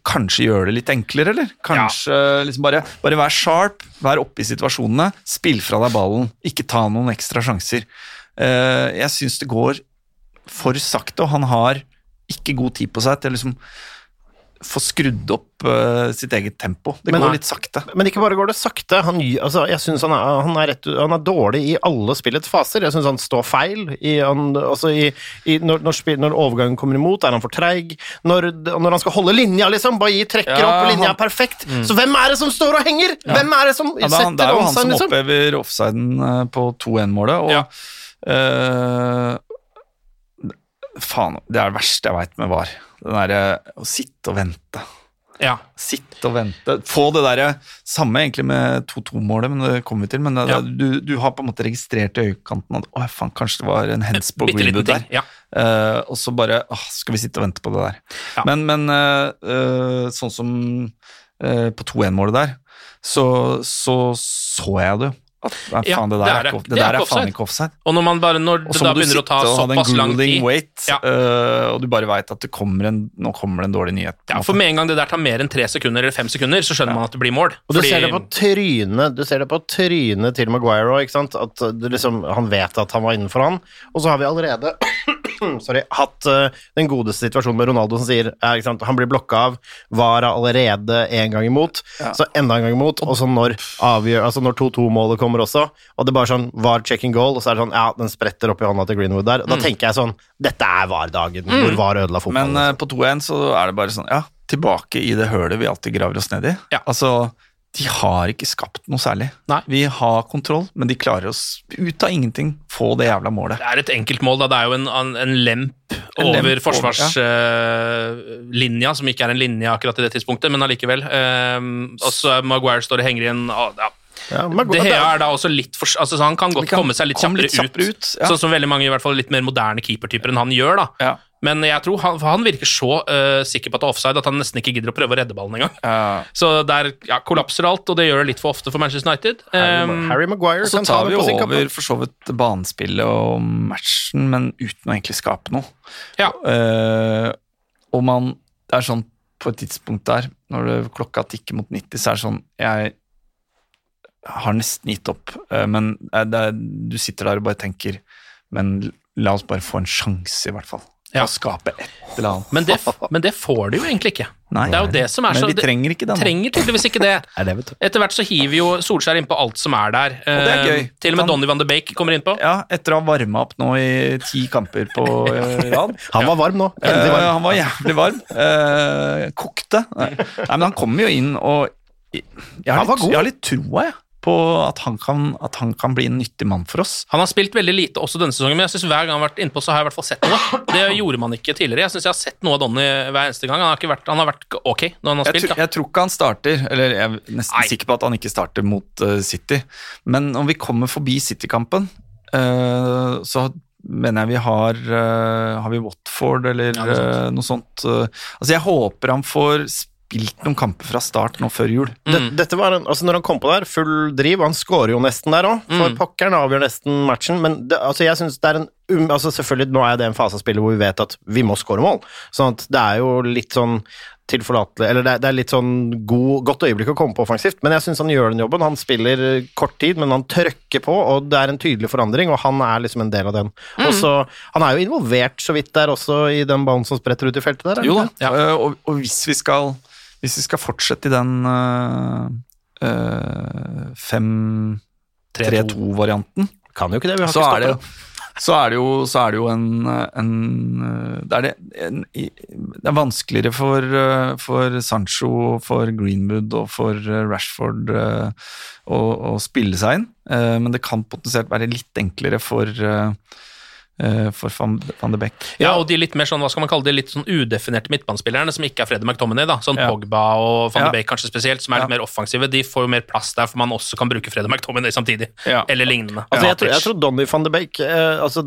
kanskje gjøre det litt enklere, eller? Kanskje liksom bare, bare vær sharp, vær oppe i situasjonene, spill fra deg ballen, ikke ta noen ekstra sjanser. Eh, jeg syns det går for sakte, og han har ikke god tid på seg til liksom få skrudd opp uh, sitt eget tempo. Det Men- går litt sakte. Men ikke bare går det sakte. Han, altså, jeg synes han, er, han, er rett, han er dårlig i alle spillets faser. Jeg syns han står feil. I, han, altså i, i, når, når, spill, når overgangen kommer imot, er han for treig. Når, når han skal holde linja, liksom. Bailly trekker Ja, opp, og linja han- er perfekt. Så hvem er det som står og henger? Hvem er det som Ja, det, er han- det er jo han som liksom? opphever offsiden eh, på 2-1-målet, og Ja. eh, Faen, det er det verste jeg veit med VAR. Den derre å sitte og vente. Ja. Sitte og vente. Få det derre Samme egentlig med 2-2-målet, men det kommer vi til. Men det, Ja. du, du har på en måte registrert i øyekanten at å, faen, kanskje det var en hands på Greenwood der. Ja. Uh, og så bare åh, skal vi sitte og vente på det der. Ja. Men, men uh, uh, sånn som eh, på 2-1-målet der, så, så så jeg det jo. Nei, Ja, faen, det det der er er, det. Det det er er faen ikke offside. Og når man bare, når det da begynner å ta såpass lang tid wait, Ja. uh, og du bare veit at det kommer en, nå kommer det en dårlig nyhet. ja. For med en gang det der tar mer enn tre sekunder eller fem sekunder, så skjønner man at det blir mål. Og du Fordi- ser det på trynet Du ser det på trynet til Maguire òg, ikke sant? At det liksom, han vet at han var innenfor han. Og så har vi allerede sorry, hatt uh, den godeste situasjonen med Ronaldo som sier ja, ikke sant? han blir blokka av, var allerede en gang imot, så enda en gang imot, og så når avgjør, altså når 2-2-målet kommer også, og det er bare sånn var check and goal, og så er det sånn ja, den spretter opp i hånda til Greenwood der. Da tenker jeg sånn dette er VAR-dagen hvor VAR ødela fotballen. Men uh, på 2-1 så er det bare sånn, ja, tilbake i det hølet vi alltid graver oss ned i. Ja. Altså, de har ikke skapt noe særlig. Nei. Vi har kontroll, men de klarer oss ut av ingenting, få det jævla målet. Det er et enkeltmål, da. Det er jo en, en, en lemp En over ja. forsvarslinja, som ikke er en linje akkurat i det tidspunktet, men allikevel. Uh, og så Maguire står og henger igjen. en ah, ja. Ja, men- De Gea er da også litt for altså, Han kan godt kan komme seg litt kjappere, litt kjappere ut, ut, ja. sånn som veldig mange i hvert fall litt mer moderne keepertyper enn han gjør. da Ja. Men jeg tror han, for han virker så uh, sikker på at det er offside at han nesten ikke gidder å prøve å redde ballen engang. Ja. Så der ja, kollapser alt, og det gjør det litt for ofte for Manchester United. Harry, Um, Harry Maguire Og så tar det vi over for så vidt banespillet og matchen, men uten å egentlig skape noe. ja. Uh, og man Det er sånn på et tidspunkt der, når det, klokka tikker mot 90, så er det sånn Jeg har nesten gitt opp, eh, men eh, det er, du sitter der og bare tenker Men la oss bare få en sjanse, i hvert fall. Ja. Å skape et eller annet. men, det, men det får de jo egentlig ikke. Nei, det er jo det som er men så vi det- trenger ikke den. Trenger tydeligvis ikke det. Nei, det. Etter hvert så hiver jo Solskjær innpå alt som er der. Og det er Eh, gøy. Til og med Donny van de Bake kommer innpå. Ja, etter å ha varma opp nå i ti kamper på eh, rad. Han var varm nå. Endelig Eh, varm. han var jævlig varm. Eh, kokte. Nei. Nei, men han kommer jo inn, og jeg har Han var litt, god. jeg har litt troa jeg, på at han, kan, at han kan bli en nyttig mann for oss. Han har spilt veldig lite også denne sesongen, men jeg synes hver gang han har vært innpå, så har jeg i hvert fall sett noe. Det gjorde man ikke tidligere. Jeg synes jeg har sett noe av Donny hver eneste gang. Han har, ikke vært, han har vært ok når han har Jeg, spilt. tror- Da. jeg tror ikke han starter, eller jeg er nesten Nei. sikker på at han ikke starter mot uh, City. Men om vi kommer forbi City-kampen, uh, så mener jeg vi har uh, Har vi Watford eller Ja, noe sånt. noe sånt. altså, jeg håper han får spilt noen kamper fra start nå før jul. Mm. dette var en, altså Når han kom på der, full driv, og han skårer jo nesten der òg, for pokkeren avgjør nesten matchen, men det, altså jeg synes det er en um, altså Selvfølgelig, nå er det en fase av spillet hvor vi vet at vi må score mål, sånn at det er jo litt sånn tilforlatelig Eller det er, det er litt sånn god, godt øyeblikk å komme på offensivt, men jeg syns han gjør den jobben. Han spiller kort tid, men han trøkker på, og det er en tydelig forandring, og han er liksom en del av den. Og så, Han er jo involvert så vidt der også, i den ballen som spretter ut i feltet der. er Jo da, ja, eh, og, og hvis, vi skal, hvis vi skal fortsette i den uh, 5-3-2-varianten, Kan jo ikke det, vi har så, ikke stoppa det så er det jo, er det jo en, en eh, det, er det, en, det er vanskeligere for, eh, for Sancho, for Greenwood og for eh, Rashford å, å spille seg inn, men det kan potensielt være litt enklere for, for van, van de Beek. Ja, og de litt mer sånn, hva skal man kalle det, litt sånn udefinerte midtbanespillerne, som ikke er Freddy McTominay, da. Sånn Ja. Pogba og van Ja. de Beek kanskje spesielt, som er litt Ja. mer offensive. De får jo mer plass der, for man også kan bruke Freddy McTominay samtidig. Ja. Eller lignende. Altså, jeg, tror, jeg tror Donny van de Beek eh, altså,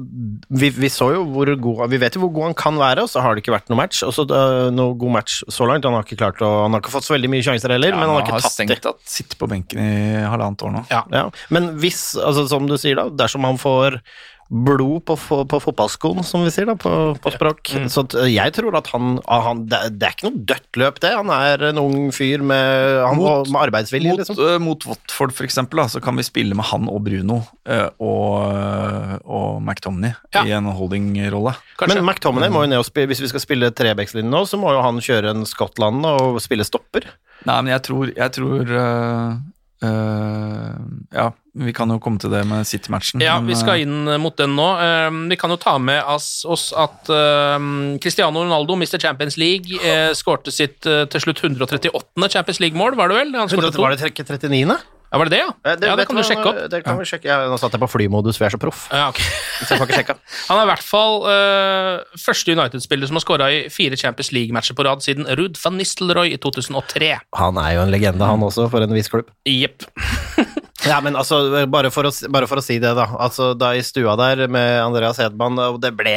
vi, vi så jo hvor god Vi vet jo hvor god han kan være, og så har det ikke vært noe match. Også, uh, noe god match så langt. Han har ikke klart å Han har ikke fått så veldig mye sjanser heller, men han har ikke tatt det. at sitter på benken i halvannet år nå. Ja. Ja. Men hvis, altså, som du sier da, dersom han får blod på, på fotballskoen, som vi sier da, på, på språk. Så eh, jeg tror at han, ah, han det, det er ikke noe dødt løp, det. Han er en ung fyr med, han, Mot- med arbeidsvilje, Mot, liksom. uh, mot Watford, for eksempel, da, så kan vi spille med han og Bruno uh, og, og McTominay Ja. i en holdingrolle. Men McTominay må jo ned og spille, hvis vi skal spille trebekslinje nå, så må jo han kjøre en Skottland og spille stopper. Nei, men jeg tror, jeg tror eh, eh, Ja, vi kan jo komme til det med City-matchen. Ja, men, vi skal eh, inn mot den nå. Uh, Vi kan jo ta med oss at uh, Cristiano Ronaldo, Mr. Champions League, eh, skårte sitt eh, til slutt 138. Champions League-mål, var det vel? Han skårte to. Var det 39.? Ja, var det det, ja? Det, ja, det kan du sjekke opp. Det kan vi sjekke. Ja, nå satt jeg på flymodus, for jeg er så proff. Ja, ok. Så jeg får ikke sjekka. Han er i hvert fall uh, første United-spiller som har skåra i fire Champions League-matcher på rad siden Ruud van Nistelrooy i 2003. Han er jo en legende, han også, for en viss klubb. Jepp. Ja, men altså, bare for, å, bare for å si det, da. Altså, da i stua der med Andreas Hedman, og det ble,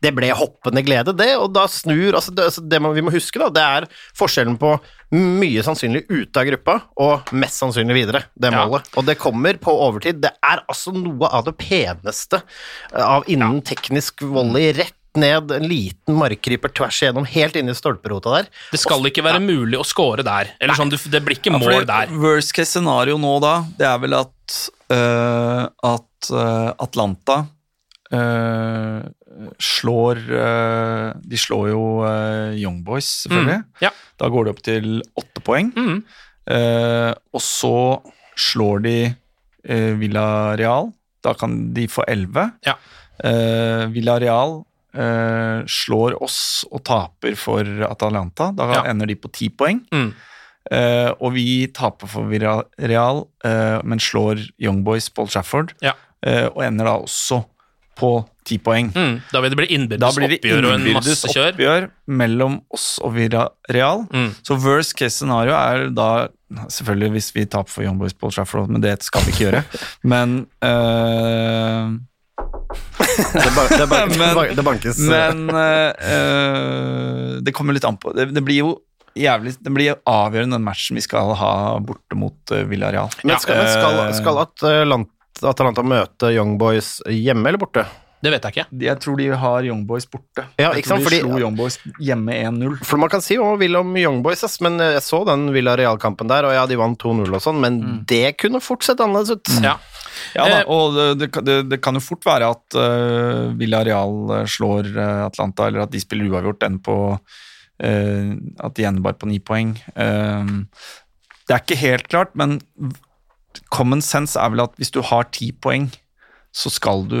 det ble hoppende glede, det. Og da snur altså Det, altså, det må, vi må huske, da, det er forskjellen på mye sannsynlig ute av gruppa og mest sannsynlig videre, det Ja. målet. Og det kommer på overtid. Det er altså noe av det peneste av innen teknisk volley. Rett ned en liten markkryper tvers igjennom, helt inn i stolperota der. Det skal ikke være mulig å score der. Eller sånn, Det blir ikke ja, mål det- der. Worst case scenario nå da, det er vel at, uh, at uh, Atlanta uh, slår De slår jo uh, Young Boys, selvfølgelig. Mm, ja. Da går det opp til åtte poeng. Mm. Eh, og så slår de uh, Villarreal. Da kan de få elleve. Ja. Eh, Villarreal eh, slår oss og taper for Atalanta. Da Ja. ender de på ti poeng. Mm. Uh, og vi taper for Real, uh, men slår Young Boys Paul Shafford, Ja. og ender da også på ti poeng. Mm, da vil det bli innbyrdes oppgjør og en masse kjør. oppgjør mellom oss og Real. Mm. Så worst case scenario er da Selvfølgelig hvis vi taper for Young Boys Paul Shafford, men det skal vi ikke gjøre. Men øh, Det, ba, det, ba, Men- det bankes eh, Men øh, det kommer litt an på. Det, det blir jo jævlig Det blir avgjørende den matchen vi skal ha borte mot uh, Villarreal. Men skal, men skal, skal Atalanta, Atalanta møte Young Boys hjemme eller borte? Det vet jeg ikke. Jeg tror de har Young Boys borte. Ja, jeg tror de fordi- slo Young Boys hjemme 1-0. For man kan si hva man vil om Young Boys, ass, men jeg så den Villarreal-kampen der, og ja, de vant 2-0 og sånn, men Mm. det kunne fort sett annerledes ut. Ja. Ja da, Eh, og det, det, kan- det, kan jo fort være at uh, Villarreal eh, slår Atlanta, eller at de spiller uavgjort enn på uh, At de ender bare på ni poeng. Uh, det er ikke helt klart, men common sense er vel at hvis du har ti poeng, så skal du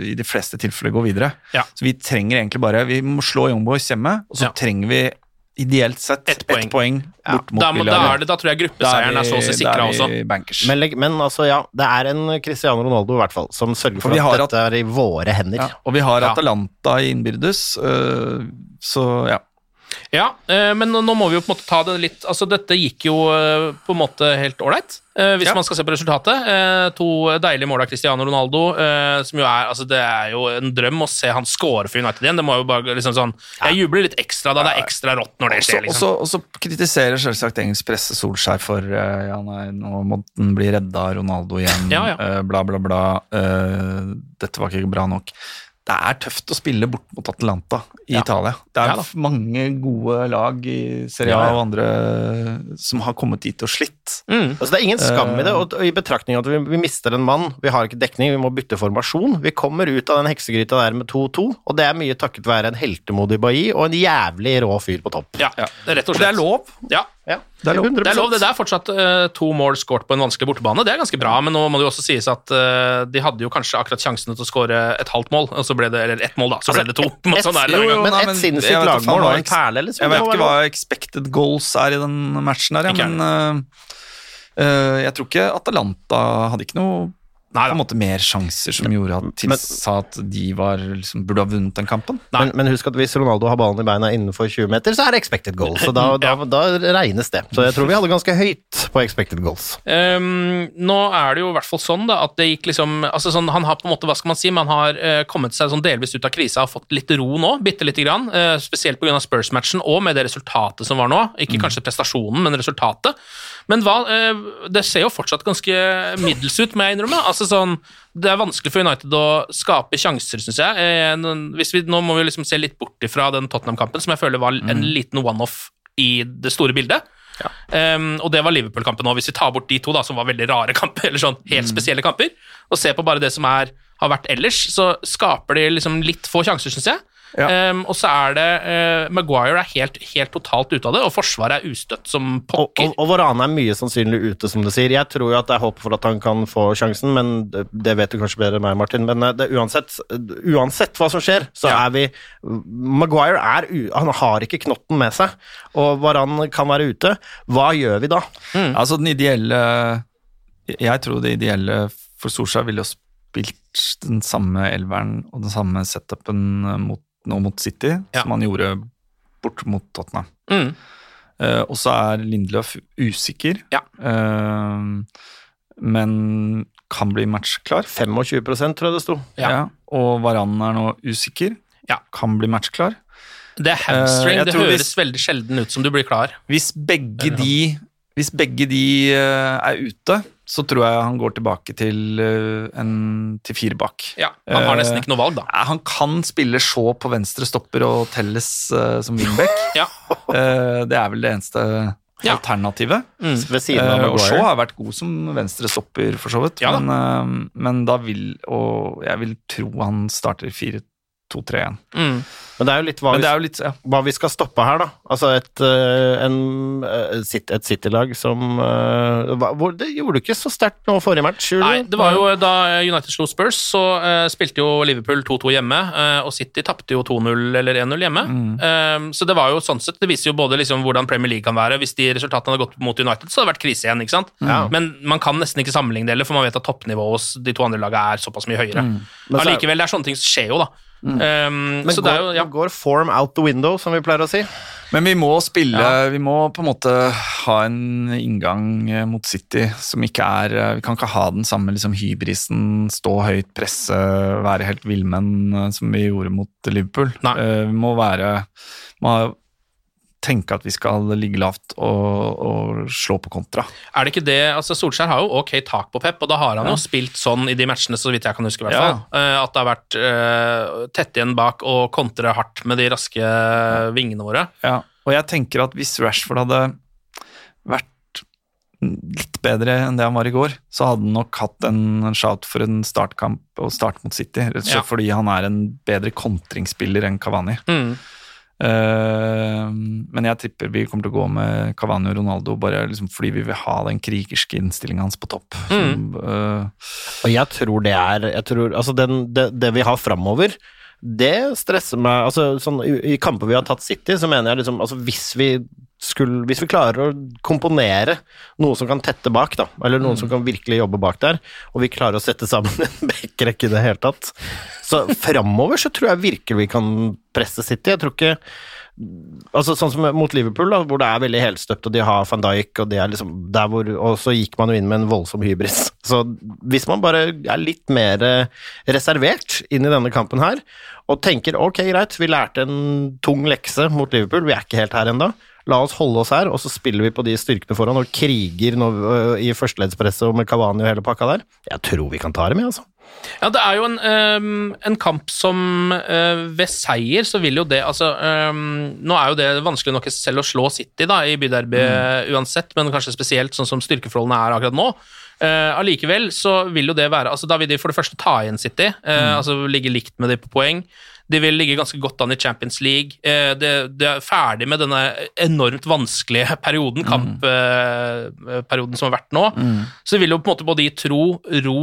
i de fleste tilfeller gå videre. Ja. Så vi trenger egentlig bare Vi må slå Young Boys hjemme, og så Ja. trenger vi ideelt sett Ett poeng. poeng, bort mot Da, må- da, er det, da tror jeg gruppeseieren er så å si sikra også. bankers. Men, men altså, ja, det er en Cristiano Ronaldo i hvert fall, som sørger For for at dette at er i våre hender. Ja, og vi har Ja. Atalanta i innbyrdes, uh, så ja. Ja, eh, men nå, må vi jo på en måte ta det litt Altså, dette gikk jo eh, på en måte helt ålreit, eh, hvis Ja. man skal se på resultatet. To deilige mål av Cristiano Ronaldo, som jo er Altså, det er jo en drøm å se han score for United igjen. Det må jo bare liksom sånn Jeg jubler litt ekstra da det er ekstra rått når det skjer, liksom. Og så kritiserer selvsagt engelsk presse Solskjær for ja, nei, nå måtte den bli redda Ronaldo igjen, Ja, ja. bla, bla, bla. dette var ikke bra nok. Det er tøft å spille bort mot Atalanta i Ja. Italia. Det er Ja mange gode lag i Serie A Ja, ja. og andre som har kommet dit og slitt. Mm. Altså, det er ingen skam i det, Eh. og i betraktning av at vi, vi mister en mann, vi har ikke dekning, vi må bytte formasjon. Vi kommer ut av den heksegryta der med 2-2, og det er mye takket være en heltemodig Bailly og en jævlig rå fyr på topp. Ja, det er rett og Og det er lov. Ja, Ja, Det er lov. Det er lov, det er fortsatt uh, to mål skåret på en vanskelig bortebane. Det er ganske bra, men nå må det jo også sies at uh, de hadde jo kanskje akkurat sjansene til å skåre et halvt mål, og så ble det, eller ett mål, da, så ble det to. På Et, sånn der, jo, jo, men ett sinnssykt lagmål var en perle, liksom. Jeg vet ikke hva expected goals er i den matchen der, ja, men uh, jeg tror ikke Atalanta hadde ikke noe Nei på en måte mer sjanser som gjorde at tilsa at de var, liksom, burde ha vunnet den kampen. Men, men husk at hvis Ronaldo har ballen i beina innenfor 20 meter, så er det expected goals, så da, da, da regnes det. Så jeg tror vi hadde ganske høyt på expected goals. Um, nå er det jo i hvert fall sånn da, at det gikk liksom altså sånn, Han har på en måte, hva skal man si, man har uh, kommet seg sånn delvis ut av krisa og fått litt ro nå, bitte lite grann. Uh, spesielt pga. Spurs-matchen og med det resultatet som var nå. Ikke kanskje prestasjonen, men resultatet. Men hva, eh, det ser jo fortsatt ganske middels ut, må jeg innrømme. Altså sånn, Det er vanskelig for United å skape sjanser, syns jeg. Eh, vi, nå må vi liksom se litt bort ifra den Tottenham-kampen, som jeg føler var en liten one-off i det store bildet. Um, og det var Liverpool-kampen òg, hvis vi tar bort de to, da, som var veldig rare kamper, eller sånn helt spesielle kamper, og ser på bare det som er, har vært ellers, så skaper de liksom litt få sjanser, syns jeg. Ja. Um, og så er det uh, Maguire er helt, helt totalt ute av det, og Forsvaret er ustøtt som pokker. og, og Varane er mye sannsynlig ute, som du sier. Jeg tror jo at det er håp for at han kan få sjansen, men det, det vet du kanskje bedre enn meg, Martin. Men eh, det, uansett, uansett hva som skjer, så Ja. er vi Maguire er u, Han har ikke knotten med seg, og Varane kan være ute. Hva gjør vi da? Altså den ideelle Jeg tror det ideelle for Solskjær ville jo spilt den samme elveren og den samme setupen mot, nå mot City Ja. som han gjorde bort mot Tottenham. Mm. Eh, og så er Lindløf usikker, Ja. eh, men kan bli matchklar. 25 tror jeg det sto. Ja. Og Varan er nå usikker, Ja. kan bli matchklar. Det er hamstring, Eh, det høres hvis- veldig sjelden ut som du blir klar. Hvis begge de, hvis begge de eh, er ute, så tror jeg han går tilbake til, eh, en, til fire bak. Ja, Han har Eh, nesten ikke noe valg, da. Nei, Han kan spille Shaw på venstre stopper og telles eh, som wingback. Ja. Eh, det er vel det eneste Ja. alternativet. Ved siden av Eh, og Shaw har vært god som venstre stopper, for så vidt. Ja men, eh, men da vil Og jeg vil tro han starter 4 2-3-1. Mm. Men det er jo litt hva, vi, jo litt ja. hva vi skal stoppe her, da. Altså et, eh, en, eh, et City-lag som eh, hvor, Det gjorde du ikke så sterkt nå forrige match. Nei, det var jo da United slo Spurs, så uh, spilte jo Liverpool 2-2 hjemme, uh, og City tapte jo 2-0 eller 1-0 hjemme. Eh, så det var jo sånn sett, det viser jo både liksom hvordan Premier League kan være. Hvis de resultatene hadde gått mot United, så hadde det vært krise igjen, ikke sant? Mm. Men man kan nesten ikke sammenligne det heller, for man vet at toppnivået hos de to andre lagene er såpass mye høyere. Er- Allikevel, det er sånne ting som skjer jo, da. Eh, Men så går, det er jo, ja. går form out the window, som vi pleier å si? Men vi må spille Vi må på en måte ha en inngang eh, mot City som ikke er eh, Vi kan ikke ha den samme liksom, hybrisen, stå høyt, presse, være helt villmenn eh, som vi gjorde mot Liverpool. Nei. Uh, Vi må være må tenke at vi skal ligge lavt og, og slå på kontra. Er det ikke det altså Solskjær har jo ok tak på Pep, og da har han jo spilt sånn i de matchene, så vidt jeg kan huske. i hvert fall. ja. At det har vært uh, tett igjen bak og kontre hardt med de raske vingene våre. Ja, og jeg tenker at hvis Rashford hadde vært litt bedre enn det han var i går, så hadde han nok hatt en shout for en startkamp og start mot City, rett og slett Ja. fordi han er en bedre kontringsspiller enn Cavani. Mm. Eh, men jeg tipper vi kommer til å gå med Cavani og Ronaldo bare liksom fordi vi vil ha den krigerske innstillinga hans på topp. Som, uh... Og jeg tror det er jeg tror, altså den, det, det vi har framover, det stresser meg altså sånn, i, I kamper vi har tatt City, så mener jeg liksom altså Hvis vi skulle, hvis vi klarer å komponere noe som kan tette bak, da, eller noen som kan virkelig jobbe bak der, og vi klarer å sette sammen en backrekke i det hele tatt Så framover så tror jeg virkelig vi kan presse City. Jeg tror ikke Altså Sånn som mot Liverpool, da, hvor det er veldig helstøpt, og de har van Dijk, og, det er liksom der hvor, og så gikk man jo inn med en voldsom hybris. Så hvis man bare er litt mer eh, reservert inn i denne kampen her, og tenker ok, greit, vi lærte en tung lekse mot Liverpool, vi er ikke helt her ennå. La oss holde oss her, og så spiller vi på de styrkene foran og kriger nå, øh, i førsteleddspresset og med Cavani og hele pakka der. Jeg tror vi kan ta dem, jeg, altså. Ja, det er jo en, um, en kamp som uh, Ved seier så vil jo det Altså, um, nå er jo det vanskelig nok selv å slå City da, i byderby uansett, men kanskje spesielt sånn som styrkeforholdene er akkurat nå. Uh, så vil jo det være altså Da vil de for det første ta igjen City, øh, altså ligge likt med de på poeng. De vil ligge ganske godt an i Champions League. Eh, det, det er ferdig med denne enormt vanskelige perioden, kampperioden som har vært nå. Så de vil jo på en måte både gi tro, ro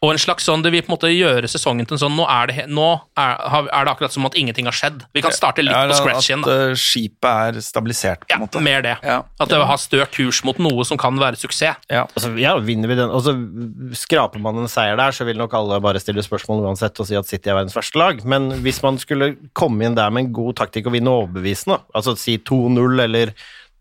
og en slags sånn, Det vil på en måte gjøre sesongen til en sånn Nå er det, nå er, er det akkurat som at ingenting har skjedd. Vi kan starte litt ja, på scratch igjen. At da. eh, skipet er stabilisert, på Ja, måte. mer det. Ja. At det har stø kurs mot noe som kan være suksess. Ja. Altså, ja, vinner vi den, og så skraper man en seier der, så vil nok alle bare stille spørsmål uansett og si at City er verdens verste lag. Men hvis man skulle komme inn der med en god taktikk og vinne overbevisende, altså si 2-0 eller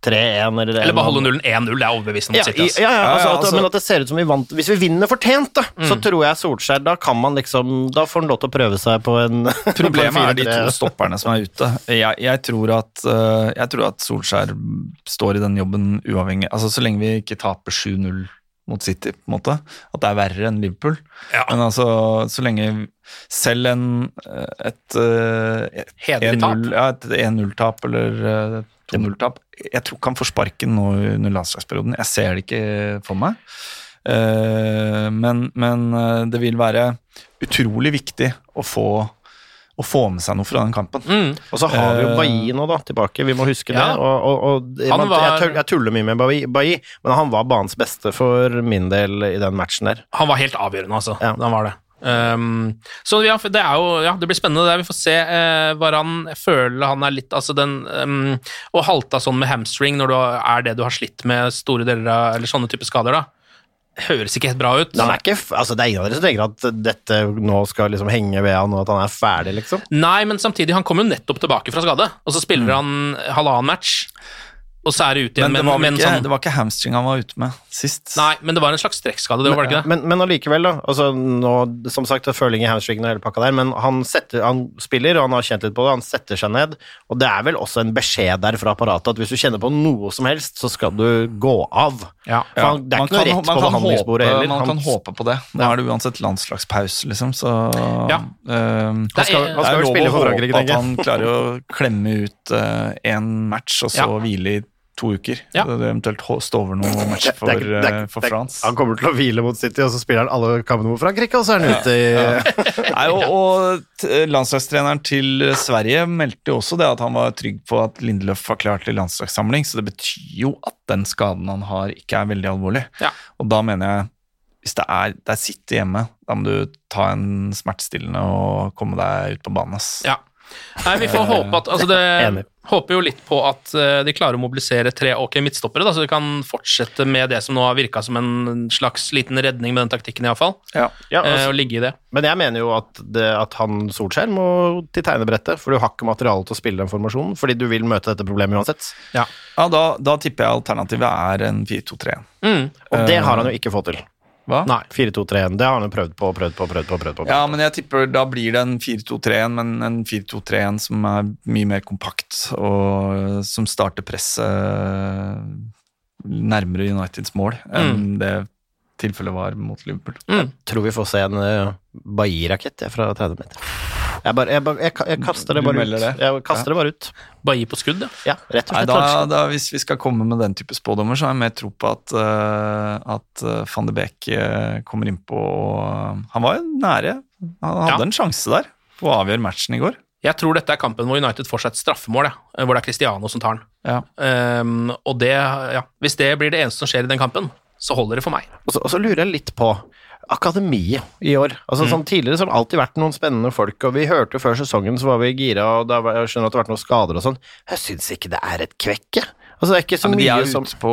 3-1 eller Eller beholde nullen 1-0. Det er overbevisende ja, mot City. ja, ja, altså, Ja, ja, at, altså- men at det ser ut som vi vant Hvis vi vinner fortjent, da, så tror jeg Solskjær Da kan man liksom Da får han lov til å prøve seg på en Problemet på en er de to stopperne som er ute. Jeg, jeg, tror at, eh, jeg tror at Solskjær står i den jobben uavhengig Altså Så lenge vi ikke taper 7-0 mot City, på en måte. At det er verre enn Liverpool. Ja. Men altså, så lenge selv en, eh, et, eh, et Hederlig tap. 1-0 ja, et 1-0-tap eller eh, 2-0-tap Jeg tror ikke han får sparken nå under landslagsperioden. Jeg ser det ikke for meg. Eh, men, men eh, det vil være utrolig viktig å få, å få med seg noe fra den kampen. Mm. Og så har vi jo Eh, Bailly nå, da, tilbake. Vi må huske Ja. det. Og, og, og Han man, var- jeg, tuller mye med Bailly, men han var banens beste for min del i den matchen der. Han var helt avgjørende, altså. Ja. Han var det. Um, så ja, det er jo Ja, det blir spennende. Det er, vi får se uh, Varan. Jeg føler han er litt Altså, den um, Å halte sånn med hamstring når du er det du har slitt med store deler av Eller sånne typer skader, da. Høres ikke helt bra ut. Er ikke, altså det er ingen av dere som tenker at dette nå skal liksom henge ved han, og at han er ferdig, liksom? Nei, men samtidig, han kom jo nettopp tilbake fra skade, og så spiller han halvannen match, og så er det ut igjen Men det var, men, ikke, sånn det var ikke hamstring han var ute med sist. Nei, men det var en slags strekkskade, det var ikke det? Men, men allikevel, da. Altså, nå, som sagt, føling i hamstringen og hele pakka der, men han, setter, han spiller, og han har kjent litt på det, han setter seg ned, og det er vel også en beskjed der fra apparatet at hvis du kjenner på noe som helst, så skal du gå av. Ja. For han, det er Man ikke noe kan- rett på behandlingsbordet håpe, heller. Man Han- kan håpe på det. Nå er det uansett landslagspause, liksom, så Ja. eh, Han skal, Det er- han skal det er vel lov spille å for håpe Frankrike, at tenker jeg. han klarer å klemme ut én match, og så Ja. hvile i to uker. Ja. Så det eventuelt stå over noen matcher for, Det er det er- eh, for det er- France. Han kommer til å hvile mot City, og så spiller han alle kampene mot Frankrike, og så er han ute i Nei, og, og landslagstreneren til Sverige meldte jo også det at han var trygg på at Lindeløf var klar til landslagssamling, så det betyr jo at den skaden han har, ikke er veldig alvorlig. Ja. Og da mener jeg, hvis det er, det er City hjemme, da må du ta en smertestillende og komme deg ut på banen. Ja. Nei, vi får håpe at altså det, Enig. Håper jo litt på at eh, de klarer å mobilisere tre ok midtstoppere, da, så de kan fortsette med det som nå har virka som en slags liten redning med den taktikken, iallfall. Ja. Ja, Eh, altså, og ligge i det. men jeg mener jo at, det, at han Solskjær må til tegnebrettet, for du har ikke materiale til å spille den formasjonen, fordi du vil møte dette problemet uansett. Ja. Ja, da, da tipper jeg alternativet er en 4-2-3. Mm. Og det har han jo ikke fått til. Hva? Nei, 4-2-3-1. Det har han jo prøvd på, prøvd på, prøvd på. prøvd på. Ja, men jeg tipper da blir det en 4-2-3-1, men en 4-2-3-1 som er mye mer kompakt, og som starter presset nærmere Uniteds mål enn det tilfellet var mot Liverpool. Mm. tror vi får se en uh, Bailly-rakett fra 30 meter. Jeg, bare, jeg, bare, jeg, jeg kaster det bare ut. det? Jeg kaster det bare ut. Bare gi på skudd, ja. Ja, rett og Nei, da, da, hvis vi skal komme med den type spådommer, så har jeg mer tro på at, uh, at uh, van de Beek uh, kommer innpå og Han var jo nære. Han hadde Ja. en sjanse der på å avgjøre matchen i går. Jeg tror dette er kampen hvor United får seg et straffemål, ja, hvor det er Cristiano som tar den. Ja. Um, og det, ja, hvis det blir det eneste som skjer i den kampen, så holder det for meg. Og så, og så lurer jeg litt på akademiet i år. Altså Mm. sånn Tidligere så har det alltid vært noen spennende folk, og vi hørte jo før sesongen så var vi gira, og da var, jeg skjønner at det har vært noen skader og sånn. Jeg syns ikke det er et kvekke. Altså Det er ikke Ja, mye som de er ute på,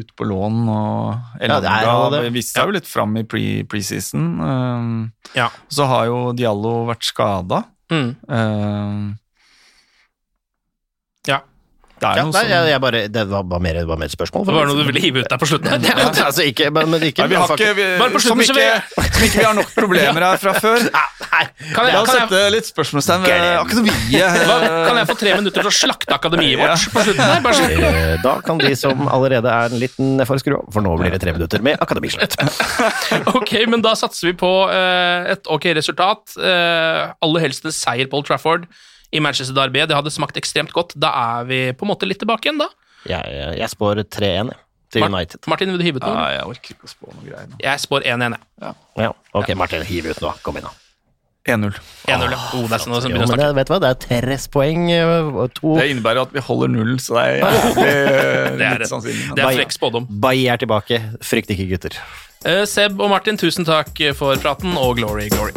ut på lån, og Ja, det Elanga det. viste seg jo litt fram i pre- preseason. Um, Ja. så har jo Diallo vært skada. Mm. Um. Det er ja, noe nei, som jeg, jeg bare, Det var bare mer, det var mer et spørsmål. Det var noe du ville hive ut der på slutten. Ja, altså ikke, men, men ikke Nei, vi har ikke, vi, Bare på som, slutten, så ikke, som ikke vi har nok problemer her fra før. Nei, Kan jeg, La oss kan, jeg, sette litt spørsmålstegn ved akademiet. kan jeg få tre minutter til å slakte akademiet vårt på slutten her? Bare Eh, Da kan de som allerede er en liten nedfor skru av, for nå blir det tre minutter med akademislutt. Ok, men da satser vi på uh, et ok resultat. Uh, aller helst en seier på Old Trafford i Manchester Derby. Det hadde smakt ekstremt godt. Da er vi på en måte litt tilbake igjen, da. Jeg, jeg, jeg spår 3-1 til United. Martin, vil du hive ut noe? Ja, jeg orker ikke å spå noe greier nå. Jeg spår 1-1. jeg. Ja, ok, Martin, hiv ut nå. Kom igjen, da. 1-0. 1-0. Oh, det er sånn det begynner å snakke. det, vet du hva, det er Terres-poeng. eh, To Det innebærer at vi holder null, så det er jævlig Det er, litt det er frekk spådom. Bailly er tilbake. Frykt ikke, gutter. Uh, Seb og Martin, tusen takk for praten, og glory, glory.